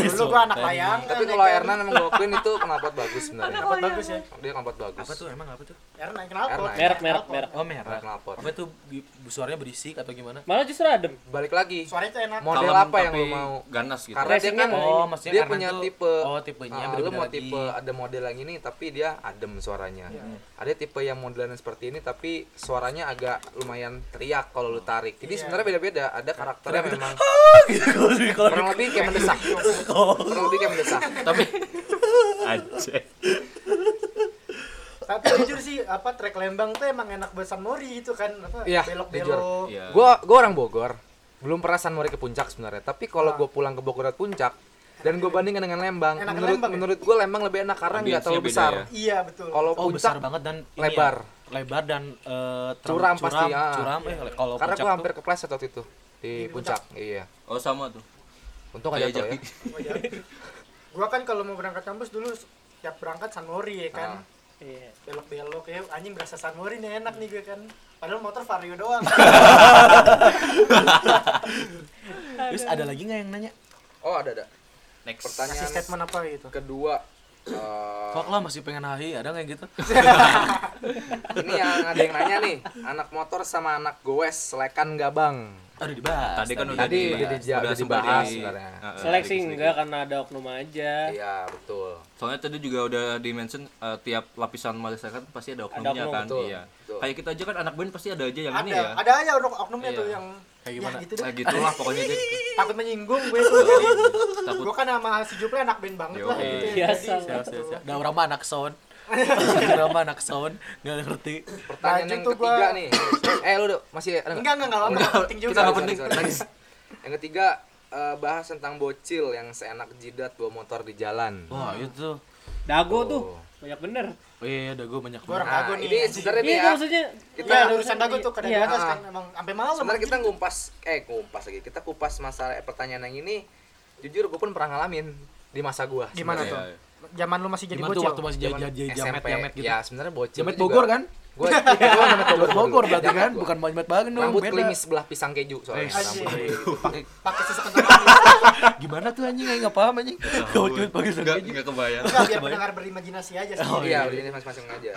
Dulu gue anak layangan. tapi ya kalau kan. R9 emang gue akuin itu knalpot bagus sebenarnya Knalpot bagus ya. dia knalpot bagus apa tuh emang apa tuh R9 knalpot. R9. merek merek merek oh merah. Knalpot. Apa tuh bi- suaranya berisik atau gimana? Malah justru adem. Balik lagi. Suaranya tuh enak. Model Kalem apa yang lu mau? ganas gitu. Karena dia kan oh maksudnya dia karena punya tuh- tipe. Oh tipenya Ah, beda lu mau lagi. tipe ada model yang ini tapi dia adem suaranya. Ada tipe yang modelan seperti ini tapi suaranya agak lumayan teriak kalau lu tarik. Jadi Iya. sebenarnya beda-beda. Ada karakternya memang gitu. <laughs> Kalau kurang lebih kayak mendesak. <laughs> Kurang lebih kayak mendesak. Tapi Tapi jujur sih apa trek Lembang tuh emang enak buat San Mori itu kan apa Iya, belok-belok. Iya. gua gua orang Bogor belum pernah San Mori ke puncak sebenarnya tapi kalau Ah. gua pulang ke Bogor ke puncak dan gue bandingkan dengan Lembang Enak menurut Lembang ya? menurut gue Lembang lebih enak karena nggak terlalu besar ya? Iya betul. kalau oh puncak besar banget dan lebar. ya, lebar dan eh, teram- Curam pasti, curam, ah. curam eh kalau karena puncak gue hampir tuh, kepleset waktu itu di, Di puncak. iya oh sama tuh untung aja jatuh ya. Oh, iya. Gua kan kalau mau berangkat kampus dulu tiap berangkat San Mori ya kan. Ah. Iya. Belok-belok ya anjing berasa San Mori nih enak nih gue kan. Padahal motor Vario doang. <laughs> terus ada lagi nggak yang nanya oh ada ada next Kasih pertanyaan statement apa gitu. kedua eh, Fuck lah masih pengen hahi ada nggak yang gitu <laughs> ini yang ada yang nanya nih anak motor sama anak goes selekan nggak bang Aduh dibahas tadi kan udah Tadi dibahas. udah udah dibahas di- sebenarnya. Seleksi enggak karena ada oknum aja. iya betul Soalnya tadi juga udah di mention eh, tiap lapisan masyarakat pasti ada oknumnya oknum, kan. betul, Iya. betul. Kayak kita aja kan anak band pasti ada aja yang ada, ini ya. ada aja oknum oknumnya Iya. tuh yang Kayak gimana? Ya, gitu deh. Nah gitulah pokoknya Jack. <laughs> Takut menyinggung gue tuh jadi. Takut Gue kan sama si Juple anak band banget Yo, lah iya. gitu. ya. Biasa. Jadi, Siap, gitu. Nah, orang mah anak sound. Orang mah anak sound, nggak ngerti. pertanyaan yang ketiga gua. nih eh lu udah masih ada nggak? Enggak enggak enggak apa penting juga. kita nggak penting. yang ketiga eh, bahas tentang bocil yang seenak jidat bawa motor di jalan Wah, itu. Dago Oh. tuh. Banyak bener. Oh iya, udah gue banyak orang Nah, dago nih. ini sebenarnya Iya ya maksudnya. kita Iya, ada urusan dago tuh kadang Iya. kadang kan emang sampai malam. sebenarnya kita ngumpas eh ngumpas lagi kita kupas masalah eh, pertanyaan yang ini jujur gue pun pernah ngalamin di masa gua Gimana tuh? Iya, iya. Zaman lu masih jadi Gimana tuh bocil. waktu masih jadi jamet SMP jamet gitu. ya sebenarnya bocil Jamet. Bogor kan? gue <laughs> jamet Bogor Bogor berarti Jamet kan, bukan jamet Bandung. rambut klimis sebelah pisang keju soalnya Eh, <laughs> Pakai Pakai susu <laughs> kental. gimana tuh anjing enggak paham anjing. Kau cuma pakai Enggak sengaja. enggak kebayang. Enggak biar pendengar berimajinasi aja sih. Oh, iya iya. begini masing-masing aja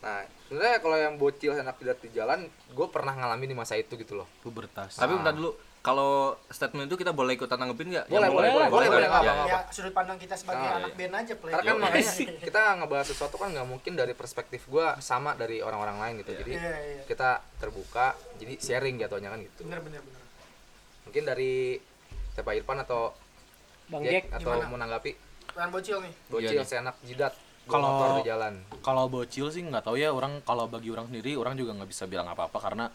Nah, sebenarnya kalau yang bocil enak jidat di jalan, gue pernah ngalamin di masa itu gitu loh. pubertas Tapi bentar dulu, kalau statement itu kita boleh ikutan nanggepin nggak? Boleh, Yang boleh, boleh, boleh, boleh, kan? nggak Ya, apa-apa. ya sudut pandang kita sebagai Ah, anak band aja play Karena kan Iya. makanya <laughs> kita ngebahas sesuatu kan nggak mungkin dari perspektif gue sama dari orang-orang lain gitu. Jadi iya iya kita terbuka, jadi sharing jatuhnya kan gitu. bener bener bener Mungkin dari siapa Irfan atau Bang Jack Jack, atau gimana? mau nanggapi Yang bocil nih bocil nih. seenak jidat Kalau- motor di jalan. kalau bocil sih nggak tahu ya orang kalau bagi orang sendiri orang juga nggak bisa bilang apa apa karena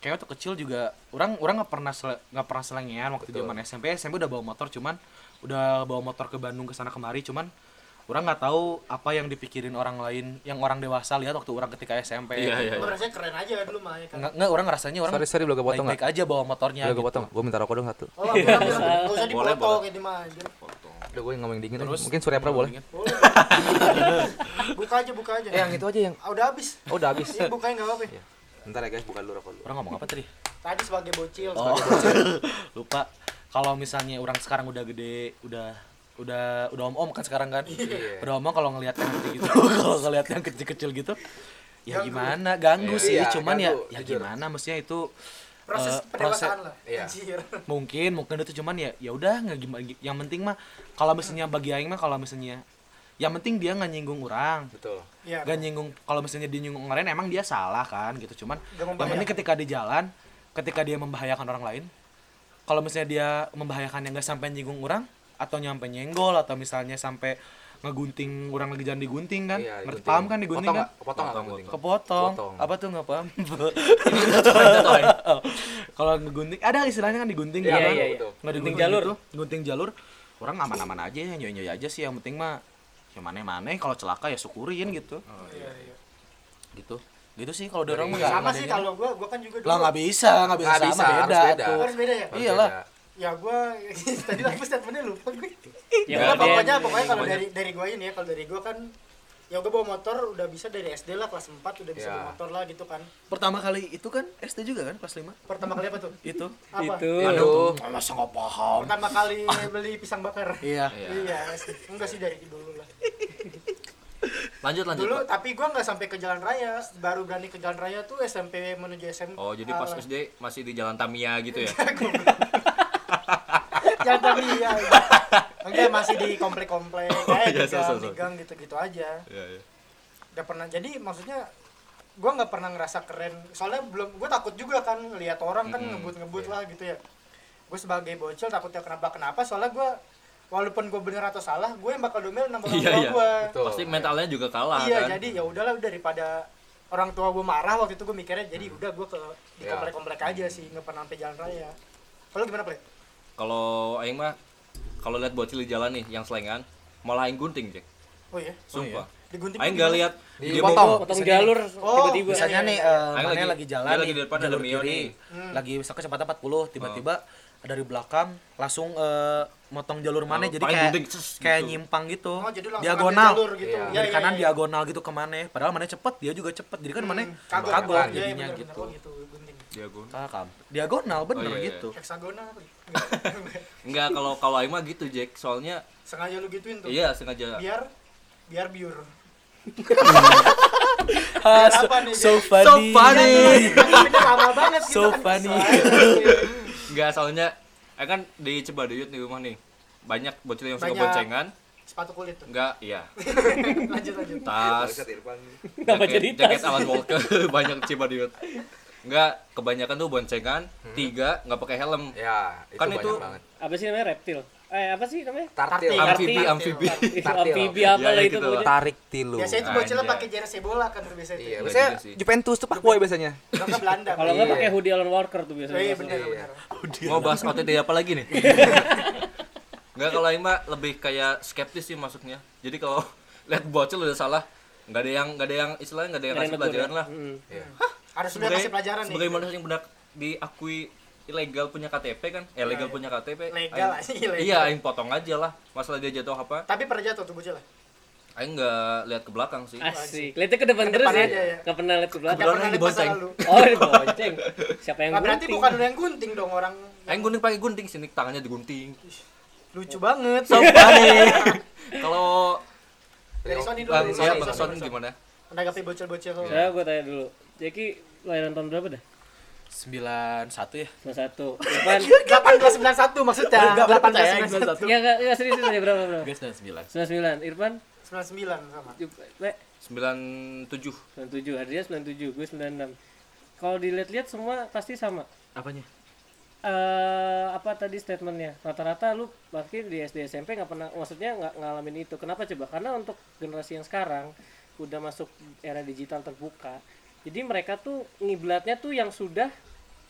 kayak waktu kecil juga orang orang nggak pernah nggak pernah selengean waktu zaman SMP SMP udah bawa motor cuman udah bawa motor ke Bandung ke sana kemari cuman orang nggak tahu apa yang dipikirin orang lain yang orang dewasa lihat waktu orang ketika SMP Iya, iya, gue rasanya keren aja dulu mah ya kan? Nggak nggak orang rasanya orang Sorry, sorry, boleh gue potong baik-baik aja bawa motornya gue gitu. potong? Gue minta rokok dong satu. oh usah Boleh, dipotong boleh. kayak di mah Udah gue ngomong dingin Terus? Mungkin Surya Pra boleh. buka aja buka aja. Eh, yang itu aja yang ah, udah habis. Oh, udah habis. iya bukain nggak apa-apa Bentar ya guys, buka dulu rokok dulu. orang ngomong apa tadi tadi sebagai bocil Oh, <laughs> lupa. Kalau misalnya orang sekarang udah gede, udah udah udah om om kan sekarang kan, Iya. udah om om kalau ngelihat yang kecil gitu, <laughs> kalau ngelihat yang kecil kecil gitu, ya Ganggu. gimana? Ganggu Iya, sih, iya, cuman ya ganggu, ya jujur. gimana? Mestinya itu proses eh, pendewasaan lah Iya. <laughs> mungkin mungkin itu cuman ya ya udah nggak gimana. Yang penting mah kalau misalnya bagi aing mah kalau misalnya yang penting dia nggak nyinggung orang. Betul. iya. Gak nyinggung kalau misalnya dia nyinggung orang lain emang dia salah kan gitu. Cuman yang penting ketika di jalan ketika dia membahayakan orang lain kalau misalnya dia membahayakan yang gak sampai nyinggung orang atau nyampe nyenggol atau misalnya sampai ngegunting orang lagi jalan digunting kan Iya, ngerti paham kan digunting Potong kan? nggak? Potong nggak Potong, kepotong. Potong. apa tuh nggak paham? <laughs> Ya. <laughs> Kalau ngegunting ada istilahnya kan digunting Iya, gitu iya, kan iya. Nggak Gunting digunting jalur. gitu, gunting jalur. Orang aman-aman aja ya nyoy aja sih yang penting mah ya mana-mana kalau celaka ya syukurin gitu. Iya, iya. gitu. Gitu sih kalau mah Dari- nggak sama sih kalau gua gua kan juga dulu. lah nggak bisa nggak bisa harus beda, beda. tuh. Harus beda ya? Iyalah. ya gua <laughs> tadi apa statementnya lupa gue Ya, Nah, udah, pokoknya pokoknya kalau dari dari gua ini ya kalau dari gua kan ya gua bawa motor udah bisa dari SD lah kelas 4 udah bisa Ya. bawa motor lah gitu kan. Pertama kali itu kan SD juga kan kelas 5 pertama kali apa tuh? Itu. Apa? Itu. Aduh. Masa nggak paham? Pertama kali beli pisang bakar. Iya. Iya enggak sih dari dulu <laughs> Lanjut lanjut. dulu Pak. tapi gua nggak sampai ke jalan raya baru berani ke jalan raya tuh SMP menuju SMP Oh, jadi pas. SD masih di Jalan Tamiya gitu ya. <laughs> jalan tapi ya enggak masih di komplek-komplek kayak iya, di so, so, gang, so. di gang gitu-gitu aja Iya, iya. udah pernah jadi maksudnya gua nggak pernah ngerasa keren soalnya belum gue takut juga kan lihat orang kan ngebut-ngebut iya. lah gitu ya gue sebagai bocil takutnya kenapa kenapa soalnya gua walaupun gue bener atau salah gue yang bakal domel nama orang Iya, tua iya. gue Betul. Pasti mentalnya juga kalah iya kan. jadi ya udahlah daripada orang tua gue marah waktu itu gue mikirnya jadi udah gue ke di Ya. komplek-komplek aja sih nggak pernah sampai jalan raya kalau gimana play Kalau aing mah kalau lihat bocil di jalan nih yang selengan malah aing gunting, Jack. oh iya Sumpah. digunting Aing gimana? nggak lihat Di dia potong. potong jalur Oh, tiba-tiba. misalnya iya, nih iya. eh, Aing mana lagi- lagi jalan dia nih, lagi di depan ada Mio nih. Hmm. lagi kecepatan 40 tiba-tiba dari belakang langsung eh, motong jalur mana Oh, jadi kayak ces, kayak gitu. nyimpang gitu oh jadi diagonal jalur gitu Iya. Iya, dari iya, kanan iya. diagonal gitu ke mana padahal mana cepet dia juga cepet jadi kan mana Hmm, kagok kagok Iya, iya, jadinya bener, gitu bener. Gitu gunting Dia gun- Kakam. diagonal bener Oh, iya, iya. gitu heksagonal Enggak, kalau kalau aing mah gitu, Jack. Soalnya sengaja lu gituin tuh iya sengaja. biar biar biur <laughs> Ah, so, nih, so funny So funny. Nanggepinnya lama banget gitu So kan. funny. Enggak, soalnya aing kan di Cibaduyut di rumah nih. Banyak bocil yang suka Banyak. boncengan. sepatu kulit tuh Enggak, iya. <laughs> lanjut lanjut Tas. Kenapa jaket, jadi jaket tas? Alan Walker <laughs> banyak Cibaduyut. Enggak, kebanyakan tuh boncengan, tiga nggak pakai helm. Ya, itu Kan banyak itu- banget. Apa sih namanya reptil? Eh apa sih namanya? Tartil. Tartil. Amfibi, Tartil. amfibi. Amfibi apa Ya, lah ya itu gitu. Tarik tilu. biasanya itu bocilnya pakai jersey bola kan tuh biasanya Iya, itu biasanya gitu. Juventus tuh Pak Boy biasanya. Kalau Belanda Kalau nggak Iya. pakai hoodie Alan Walker tuh biasanya. iya benar Iya. benar Mau bahas OTT apa lagi nih? <laughs> Enggak kalau aing mah lebih kayak skeptis sih masuknya. Jadi kalau <laughs> lihat bocil udah salah, nggak ada yang nggak ada yang istilahnya nggak ada yang kasih pelajaran lah. Mm. Iya. harus udah kasih pelajaran nih sebagai manusia yang benar diakui ilegal punya KTP kan, eh legal iya. punya KTP. Legal aing- ilegal. Iya, aing potong aja lah. Masalah dia jatuh apa? tapi pernah jatuh tuh bocilnya Aing nggak lihat ke belakang sih. Asik. Lihatnya ke depan Ke terus depan ya. aja ya. Pernah lihat ke belakang. Nggak Kebetulan pernah lihat dibonceng. lalu Oh, dibonceng. Siapa yang Nah, berarti gunting? bukan lu yang gunting dong orang Aing gunting pakai gunting sini tangannya digunting. lucu banget So funny. <laughs> Kalau dari Sony dulu Bang, saya Sony, Bang Son gimana? menanggapi bocil-bocil Saya gue tanya dulu. Jeki lahiran tahun berapa dah? 91 ya. 91. <laughs> Irfan 1891 maksudnya Enggak percaya 1891 Enggak, enggak, enggak serius aja berapa berapa? Gue 99. 99. Irfan 99 sama Juple 97 97. Adrian 97, gue 96. Kalau dilihat-lihat semua pasti sama. Apanya? eh apa tadi statementnya rata-rata lu bahkan di SD SMP nggak pernah maksudnya nggak ngalamin itu kenapa coba karena untuk generasi yang sekarang udah masuk era digital terbuka jadi mereka tuh ngiblatnya tuh yang sudah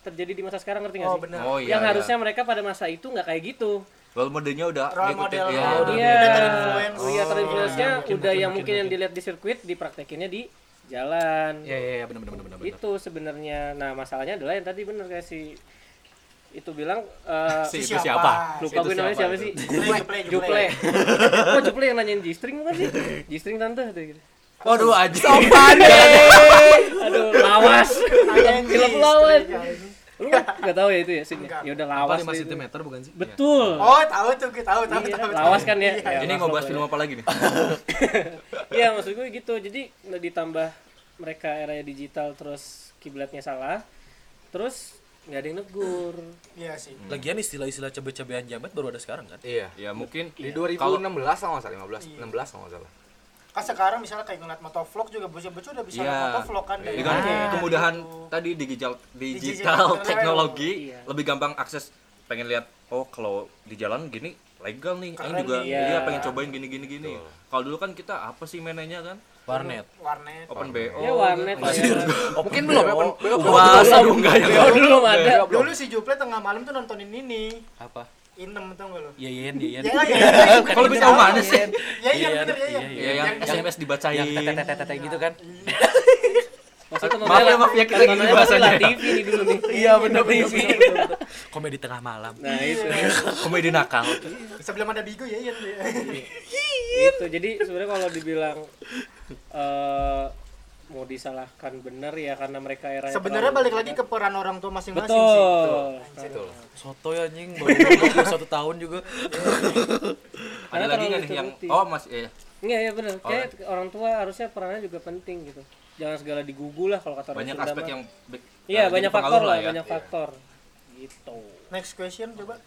terjadi di masa sekarang ngerti nggak oh sih benar oh iya yang iya. harusnya mereka pada masa itu nggak kayak gitu role modelnya udah Role ngikutin model, ya, oh, udah iya udah terinfluence. oh, iya terinfluence-nya iya, mungkin, udah mungkin, yang mungkin, mungkin yang mungkin. dilihat di sirkuit dipraktekinnya di jalan Iya iya iya benar benar benar benar. itu sebenarnya nah masalahnya adalah yang tadi bener kayak si itu bilang eh, Si itu siapa? siapa? lupa gue namanya siapa siapa sih Juple, Juple, Juple. Oh, Juple yang nanyain G-string bukan sih? G-string tante gitu. Waduh aja. <laughs> Aduh, lawas. Nanyain Film di lawas. kan. Lu enggak tahu ya itu ya Enggak. Ya udah Apa lawas 5 lah itu. cm bukan sih? Betul. oh tahu tuh gue tahu tahu Iya, tahu lawas kan ya? Iya. Ya, ini bahas film ya. apa lagi nih <laughs> Iya, maksud gue gitu. Jadi udah ditambah mereka era digital terus kiblatnya salah. Terus nggak ada yang negur. iya sih Lagian istilah-istilah cabe-cabean jamet baru ada sekarang kan? iya ya mungkin di kalau 2016 kalau nggak salah 15 Iya. 16 kalau nggak salah kan sekarang misalnya kayak ngeliat motovlog juga bocil-bocil udah bisa Iya. lihat motovlog kan dari dengan mana, kemudahan gitu. tadi digital Digital digital teknologi Iya. lebih gampang akses pengen lihat oh kalau di jalan gini legal nih Keren Aing juga iya Iya. pengen cobain gini gini gini kalau dulu kan kita apa sih mainnya kan Warnet. warnet open bo Ya warnet ya. mungkin belum ya Pan? wah aduh enggak ya Oh, dulu belum ada. dulu si Juple tengah malam tuh nontonin ini Apa? Inem tau gak lu Iya iya iya. ya ya kalau lebih tahu mana sih ya iya ya iya ya yang SMS dibacain Yang tete-tete gitu kan? Maksudnya Maaf ya, maaf ya, kita gini bahasanya. TV nih dulu nih. Iya bener TV. Komedi tengah malam. Nah, itu. komedi nakal sebelum ada Bigo ya iya itu jadi sebenarnya kalau dibilang eh mau disalahkan bener ya karena mereka era sebenarnya balik lagi ke peran orang tua masing-masing sih. Betul. Betul. Soto ya anjing. Baru satu tahun juga. ada Karena lagi terlalu nggak nih yang oh mas iya. Iya ya bener. Kayak orang tua harusnya perannya juga penting gitu. Jangan segala digugu lah kalau kata orang banyak aspek yang iya eh, banyak faktor lah ya. banyak faktor. Gitu. Next question coba.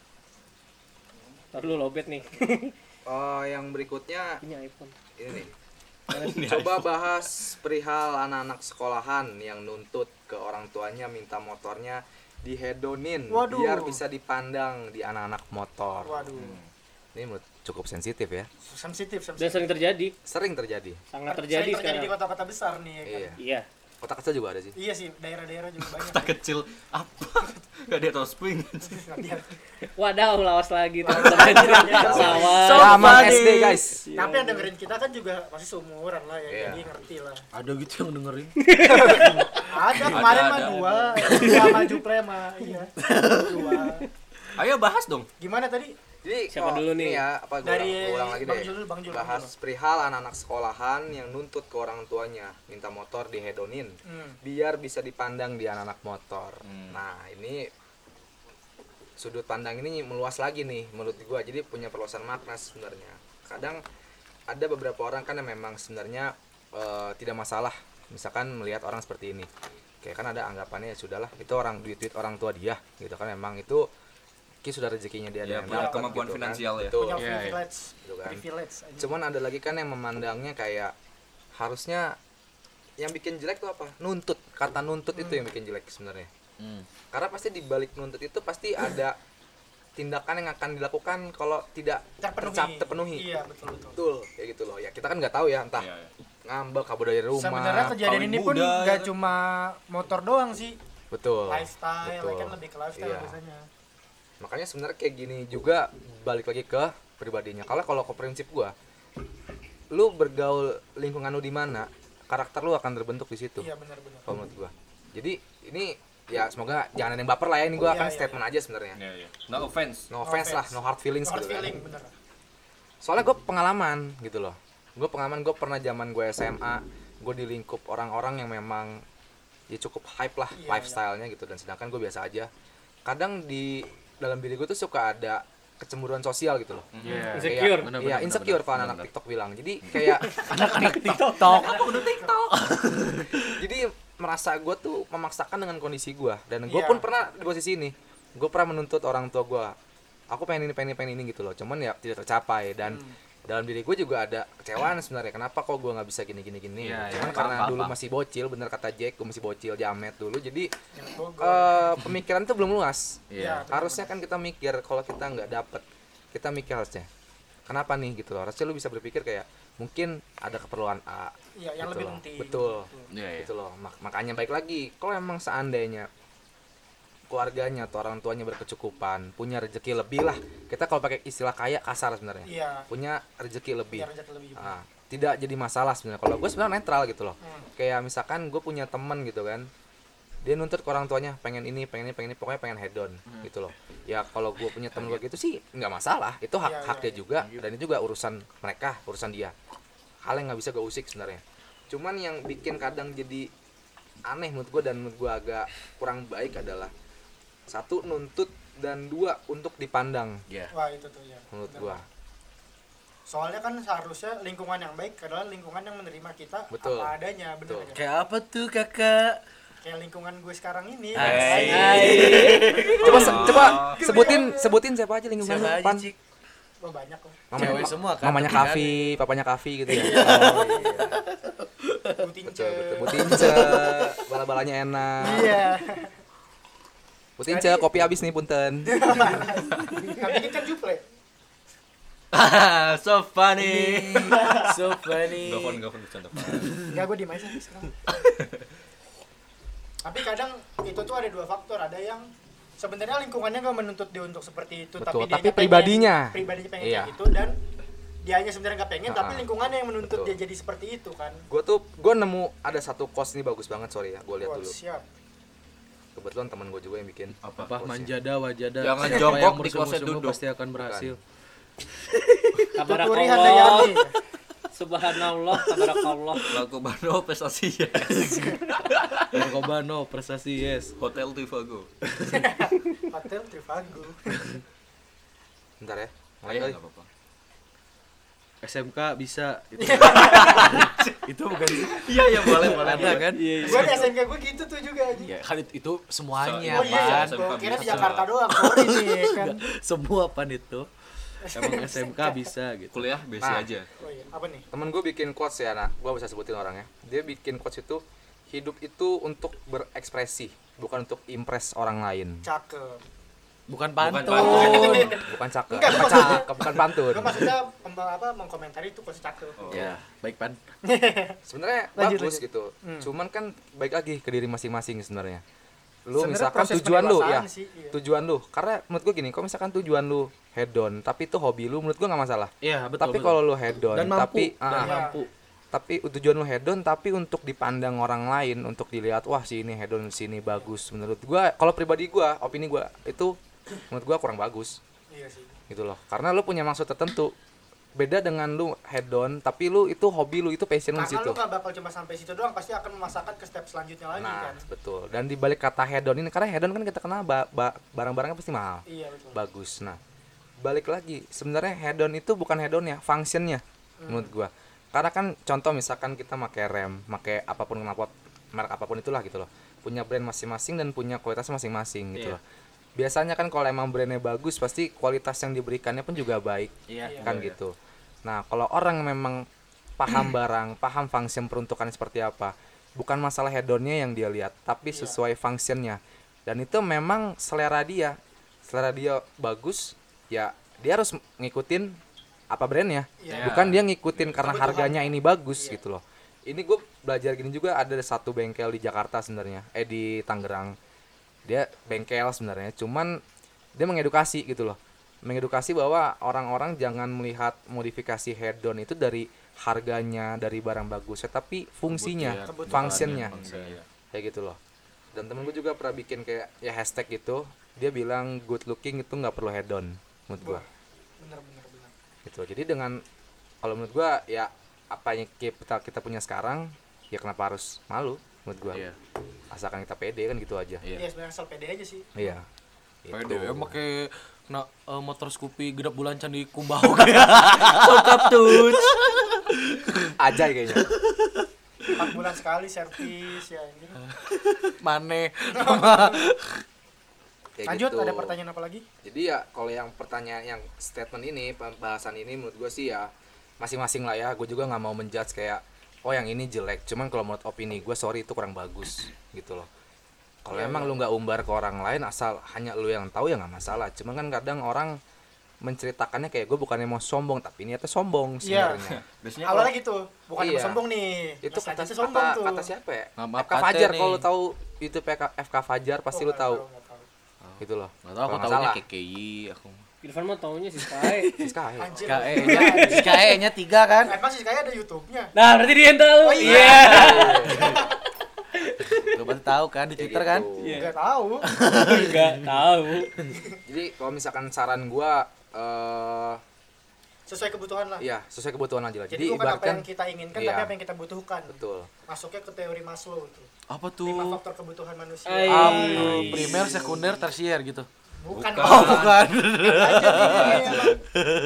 Ntar dulu lobet nih. Oh, yang berikutnya ini iPhone. ini. Coba bahas perihal anak-anak sekolahan yang nuntut ke orang tuanya minta motornya dihedonin Waduh. biar bisa dipandang di anak-anak motor. waduh Ini menurut cukup sensitif ya. sensitif dan sensitif sering terjadi Sering terjadi. sangat Sering terjadi terjadi sekarang di kota-kota besar nih ya kan Iya. Kota kecil juga ada sih. iya sih daerah-daerah juga banyak kota kecil apa gak ada atau spring Iya. Wadaw, lawas lagi teman-teman. Zaman SD guys. tapi yang dengerin kita kan juga pasti seumuran lah ya Iya. jadi ngerti lah Ada gitu yang dengerin. <laughs> ada kemarin mah ada, dua dua maju pre sama iya <laughs> dua ayo bahas dong gimana tadi Jadi Siapa kalau dulu nih? ini ya, apa gua Dari ulang, gua ulang lagi Bang deh. Jul, Bang Jul, Bang Bahas perihal anak-anak sekolahan yang nuntut ke orang tuanya minta motor dihedonin hmm. biar bisa dipandang di anak-anak motor. Hmm. Nah, ini sudut pandang ini meluas lagi nih menurut gua. Jadi punya perluasan makna sebenarnya. Kadang ada beberapa orang kan yang memang sebenarnya eh, tidak masalah misalkan melihat orang seperti ini. Kayak kan ada anggapannya ya sudahlah itu orang duit-duit orang tua dia gitu kan memang itu ki sudah rezekinya dia Ya, yang punya dapat kemampuan gitu kan. finansial ya. Betul. punya Iya, iya. privilege Gitu kan. privilege aja. Cuman ada lagi kan yang memandangnya kayak harusnya yang bikin jelek tuh apa? Nuntut. Kata nuntut itu yang bikin jelek sebenarnya. Hmm. Karena pasti di balik nuntut itu pasti ada tindakan yang akan dilakukan kalau tidak terpenuhi tercap terpenuhi. iya betul betul Betul, kayak gitu loh. Ya kita kan nggak tahu ya entah Iya, iya. ngambek kabur dari rumah. sebenarnya kejadian kawin ini pun nggak ya. cuma motor doang sih betul. lifestyle ya betul. kan lebih ke lifestyle Iya. biasanya Makanya sebenarnya kayak gini juga balik lagi ke pribadinya. Kalau kalau ke prinsip gua, lu bergaul lingkungan lu di mana, karakter lu akan terbentuk di situ. iya benar-benar kalau menurut gua. Jadi ini ya semoga jangan ada yang baper lah ya. Ini gua Iya, akan iya, statement aja sebenarnya. Iya, iya. no offense. No offense lah offense. no hard feelings hard gitu. kan feeling bener soalnya gue pengalaman gitu loh. Gue pengalaman gue pernah zaman gue SMA gue di lingkup orang-orang yang memang ya cukup hype lah Iya, lifestyle-nya gitu. Dan sedangkan gue biasa aja. Kadang di dalam diri gue tuh suka ada kecemburuan sosial gitu loh Iya. Insecure. Kayak- Bener, iya bener, insecure bener, kalau bener, anak. TikTok bilang jadi kayak <laughs> TikTok. <laughs> jadi merasa gue tuh memaksakan dengan kondisi gue dan gue Iya. pun pernah di posisi ini gue pernah menuntut orang tua gue aku pengen ini pengen ini pengen ini gitu loh cuman ya tidak tercapai dan dalam diri gue juga ada kecewaan sebenarnya. Kenapa kok gue nggak bisa gini gini gini iya, cuman paham, karena paham, dulu masih bocil bener kata Jack gue masih bocil jamet dulu. Jadi Bogor. eh, pemikiran tuh belum luas. Iya. harusnya kan kita mikir kalau kita nggak dapet kita mikir harusnya kenapa nih? Gitu loh. Harusnya lu bisa berpikir kayak mungkin ada keperluan A. Iya, yang gitu lebih loh. penting. betul. Iya, iya. gitu loh. Mak- makanya baik lagi. Kalau emang seandainya keluarganya atau orang tuanya berkecukupan punya rezeki lebih lah. Kita kalau pakai istilah kaya kasar sebenarnya. Iya. punya rezeki lebih. Biar rezeki lebih. Ah, tidak jadi masalah sebenarnya. Kalau gue sebenarnya netral gitu loh. Hmm. kayak misalkan gue punya temen gitu kan dia nuntut ke orang tuanya pengen ini pengen ini pengen ini pokoknya pengen head on gitu loh. Ya kalau gue punya temen gue gitu sih nggak masalah. Itu hak Iya, iya, haknya iya. juga dan itu juga urusan mereka urusan dia. Hal yang nggak bisa gue usik sebenarnya. Cuman yang bikin kadang jadi aneh menurut gue dan menurut gue agak kurang baik adalah satu nuntut dan dua untuk dipandang Iya. Wah, itu tuh ya. menurut gue Soalnya kan seharusnya lingkungan yang baik adalah lingkungan yang menerima kita Betul. apa adanya, bener Betul. nggak? Kayak apa tuh kakak? Kayak lingkungan gue sekarang ini. Hai. coba se- coba sebutin sebutin siapa aja lingkungan lu Siapa aja Pan? cik? Wah, banyak loh. Mamanya, Cewek semua kan, mamanya Kavi, papanya Kavi gitu ya. <laughs> Butince. betul, betul. Butince, bala-balanya enak. Iya. Butince, kopi habis nih punten. <laughs> Kami kan juple. <laughs> so funny. So funny. Gapon, gapon bercanda. Enggak, gue aja sih sekarang. <laughs> Tapi kadang itu tuh ada dua faktor. Ada yang sebenarnya lingkungannya nggak menuntut dia untuk seperti itu, Betul, tapi, tapi dianya pengen- pribadinya. pribadinya pengen Iya. kayak gitu dan dianya sebenarnya nggak pengen, tapi Ah, lingkungannya yang menuntut betul. dia jadi seperti itu kan. Gue tuh, gue nemu ada satu kos ini bagus banget sorry ya, gue lihat dulu. siap. Kebetulan teman gue juga yang bikin. Apa? Apa Quotesnya. manjada wajada Jangan Siapa jongkok yang di kloset duduk. pasti akan berhasil. Tabarakallah. Handayani. <laughs> Subhanallah, tabarakallah. Lagu Bano prestasi yes. Narkobano prestasi yes. Hotel Trivago. Hotel Trivago. Bentar ya. Nggak apa-apa. SMK bisa itu, <laughs> itu bukan sih Iya, iya, boleh, boleh. ada kan gue di SMK gue gitu tuh juga aja. ya kan itu, itu semuanya Oh iya, Pan. gue kira di. Jakarta doang, <laughs> sorry nih kan. semua pan itu emang SMK bisa gitu Kuliah besi Nah. aja. Oh iya, apa nih? Temen gue bikin quotes ya, nah, gue bisa sebutin orangnya. Dia bikin quotes itu hidup itu untuk berekspresi, bukan untuk impress orang lain. Cakep. Bukan Bukan pantun pantun. <laughs> Bukan cakep, Enggak, bukan maksudnya- cakep, bukan pantun. Gue maksudnya apa mengkomentari itu kok cakep. Oh. ya baik pan <laughs> sebenarnya Lanjut, bagus lanjut. gitu Hmm. cuman kan baik lagi ke diri masing-masing sebenarnya lu Sebenarnya misalkan tujuan lu ya sih, iya. tujuan lu karena menurut gua gini kalau misalkan tujuan lu head on tapi itu hobi lu menurut gua nggak masalah iya betul tapi kalau lu head on dan mampu tapi dan ah, mampu tapi tujuan lu head on tapi untuk dipandang orang lain untuk dilihat wah si ini head on sini bagus menurut gua kalau pribadi gua opini gua itu menurut gua kurang bagus Iya sih. gitu loh karena lu punya maksud tertentu beda dengan lu head on tapi lu itu hobi lu itu passion lu di Karena situ lu gak bakal cuma sampai situ doang, pasti akan memasakkan ke step selanjutnya lagi Nah, kan. betul. Dan di balik kata hedon ini karena hedon kan kita kenal ba- ba- barang-barangnya pasti mahal. Iya betul. Bagus. Nah, balik lagi sebenarnya hedon itu bukan hedon ya, functionnya Hmm. menurut gua. Karena kan contoh misalkan kita pakai rem, pakai apa pun knalpot merek apa pun itulah gitu loh. Punya brand masing-masing dan punya kualitas masing-masing gitu Iya. loh. Biasanya kan kalau emang brandnya bagus pasti kualitas yang diberikannya pun juga baik iya kan gitu. Nah, kalau orang memang paham <clears throat> barang, paham function peruntukan seperti apa, bukan masalah hedonnya yang dia lihat, tapi Iya. sesuai functionnya. Dan itu memang selera dia, selera dia bagus, ya dia harus ngikutin apa brandnya, Iya. bukan dia ngikutin karena Kebutuhan. harganya ini bagus Iya. gitu loh. Ini gue belajar gini juga ada satu bengkel di Jakarta sebenarnya, eh di Tangerang. Dia bengkel sebenarnya, cuman dia mengedukasi gitu loh. Mengedukasi bahwa orang-orang jangan melihat modifikasi head on itu dari harganya dari barang bagus tapi fungsinya functionnya. Iya. kayak gitu loh. Dan temen gue juga pernah bikin kayak ya hashtag gitu. Dia bilang good looking itu nggak perlu head on menurut gua. Bener bener bener. gitu jadi dengan kalau menurut gua ya apa yang kita kita punya sekarang ya kenapa harus malu menurut gua Iya. asalkan kita pede kan gitu aja Iya. Iya sebenarnya asal pede aja sih. iya Pede, Gitu. ya pakai Nah, eh, motor Scoopy gedap bulan candi kumbau kayak Sokap tuh. Aja kayaknya. empat bulan sekali servis ya anjir. mane. Kayak <laughs> lanjut gitu. ada pertanyaan apa lagi Jadi ya kalau yang pertanyaan yang statement ini pembahasan ini menurut gue sih ya masing-masing lah ya. Gue juga nggak mau menjudge kayak oh yang ini jelek. Cuman kalau menurut opini gue sorry itu kurang bagus gitu loh. Kalau Iya, emang lu nggak umbar ke orang lain asal hanya lu yang tahu ya nggak masalah. Cuman kan kadang orang menceritakannya kayak gue bukannya mau sombong tapi niatnya sombong Iya. sebenarnya. <laughs> Biasanya awalnya gitu bukan Iya. mau sombong nih itu kata, sombong kata, tuh kata siapa ya? Nama FK Fajar kalau lu tahu itu PK, FK Fajar pasti Oh, lu tahu gitu loh. Enggak tahu aku tahunya. KKI aku. Irfan mah taunya si Sky. <laughs> Siska, ya. anjir KE-nya KE-nya 3 kan. emang sih kayak ada YouTube-nya Nah, berarti dia yang tahu. Oh, Iya. iya. <laughs> Lu pasti tahu kan di Twitter kan? gitu. Iya. nggak tahu <laughs> Enggak tahu. Jadi kalau misalkan saran gua eh sesuai kebutuhan lah Iya, sesuai kebutuhan aja lah. jadi, Jadi, bukan apa yang kita inginkan Iya. tapi apa yang kita butuhkan betul. masuknya ke teori Maslow tuh Apa lima tuh? faktor kebutuhan manusia. Apa? Primer, sekunder, tersier gitu. Bukan Oh, bukan. ini emang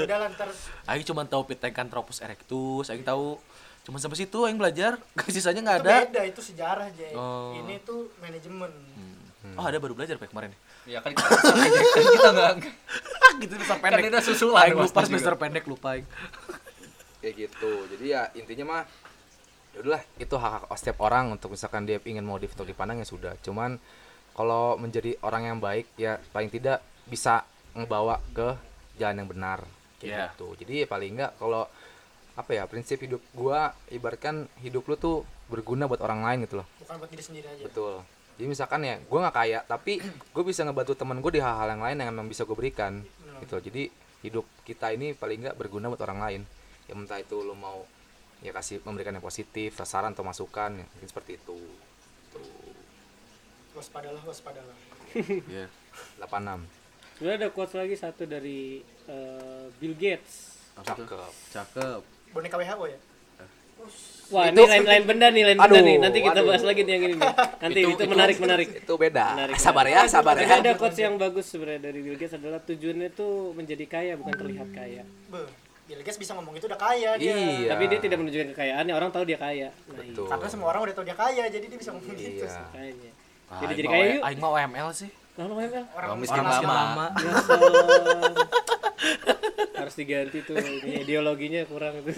udah lantar Aing cuma tahu Pithecanthropus erectus, aing tahu cuma sampai situ aing belajar. <laughs> Sisanya nggak itu ada. beda itu sejarah Jay Oh. ini tuh manajemen Oh, ada baru belajar Pak kemarin. Ya kan kita kan kita enggak <laughs> gitu semester kan pendek. kita susulan Aing lupa semester pendek lupa aing. Kayak gitu. Jadi ya intinya mah ya udahlah itu hak hak setiap orang untuk misalkan dia ingin modif untuk dipandang ya sudah. Cuman kalau menjadi orang yang baik ya paling tidak bisa ngebawa ke jalan yang benar kayak Iya. gitu. Jadi ya paling enggak kalau apa ya prinsip hidup gua ibaratkan hidup lu tuh berguna buat orang lain gitu loh. bukan buat diri sendiri aja Betul. Jadi misalkan ya, gue nggak kaya, tapi gue bisa ngebantu teman gue di hal-hal yang lain yang emang bisa gue berikan, gitu. Jadi hidup kita ini paling nggak berguna buat orang lain. Ya entah itu lo mau ya kasih memberikan yang positif, saran atau masukan, ya, mungkin seperti itu. Waspadalah waspadalah <laughs> Iya. 86. Sebenarnya ada quotes lagi satu dari eh, Bill Gates. Cakep. Cakep. boneka WHO ya Wah, Itu- ini lain-lain benda nih, lain benda nih. Nanti kita aduh. bahas lagi nih yang ini nih. Nanti itu, menarik, menarik. Itu beda. Menarik, sabar ya, sabar Tapi ya. ada quotes yang bagus sebenarnya dari Bill Gates adalah tujuannya tuh menjadi kaya bukan terlihat kaya. Be, Bill Gates bisa ngomong itu udah kaya dia Iya. Tapi dia tidak menunjukkan kekayaannya, orang tahu dia kaya. Nah, Betul. karena semua orang udah tahu dia kaya jadi dia bisa ngomong gitu Iya. Ah, Jadi jadi mah kaya W- yuk. Aing mau OML sih. Lama Mel. orang miskin miskin lama. <laughs> Harus diganti tuh ideologinya kurang itu. <laughs>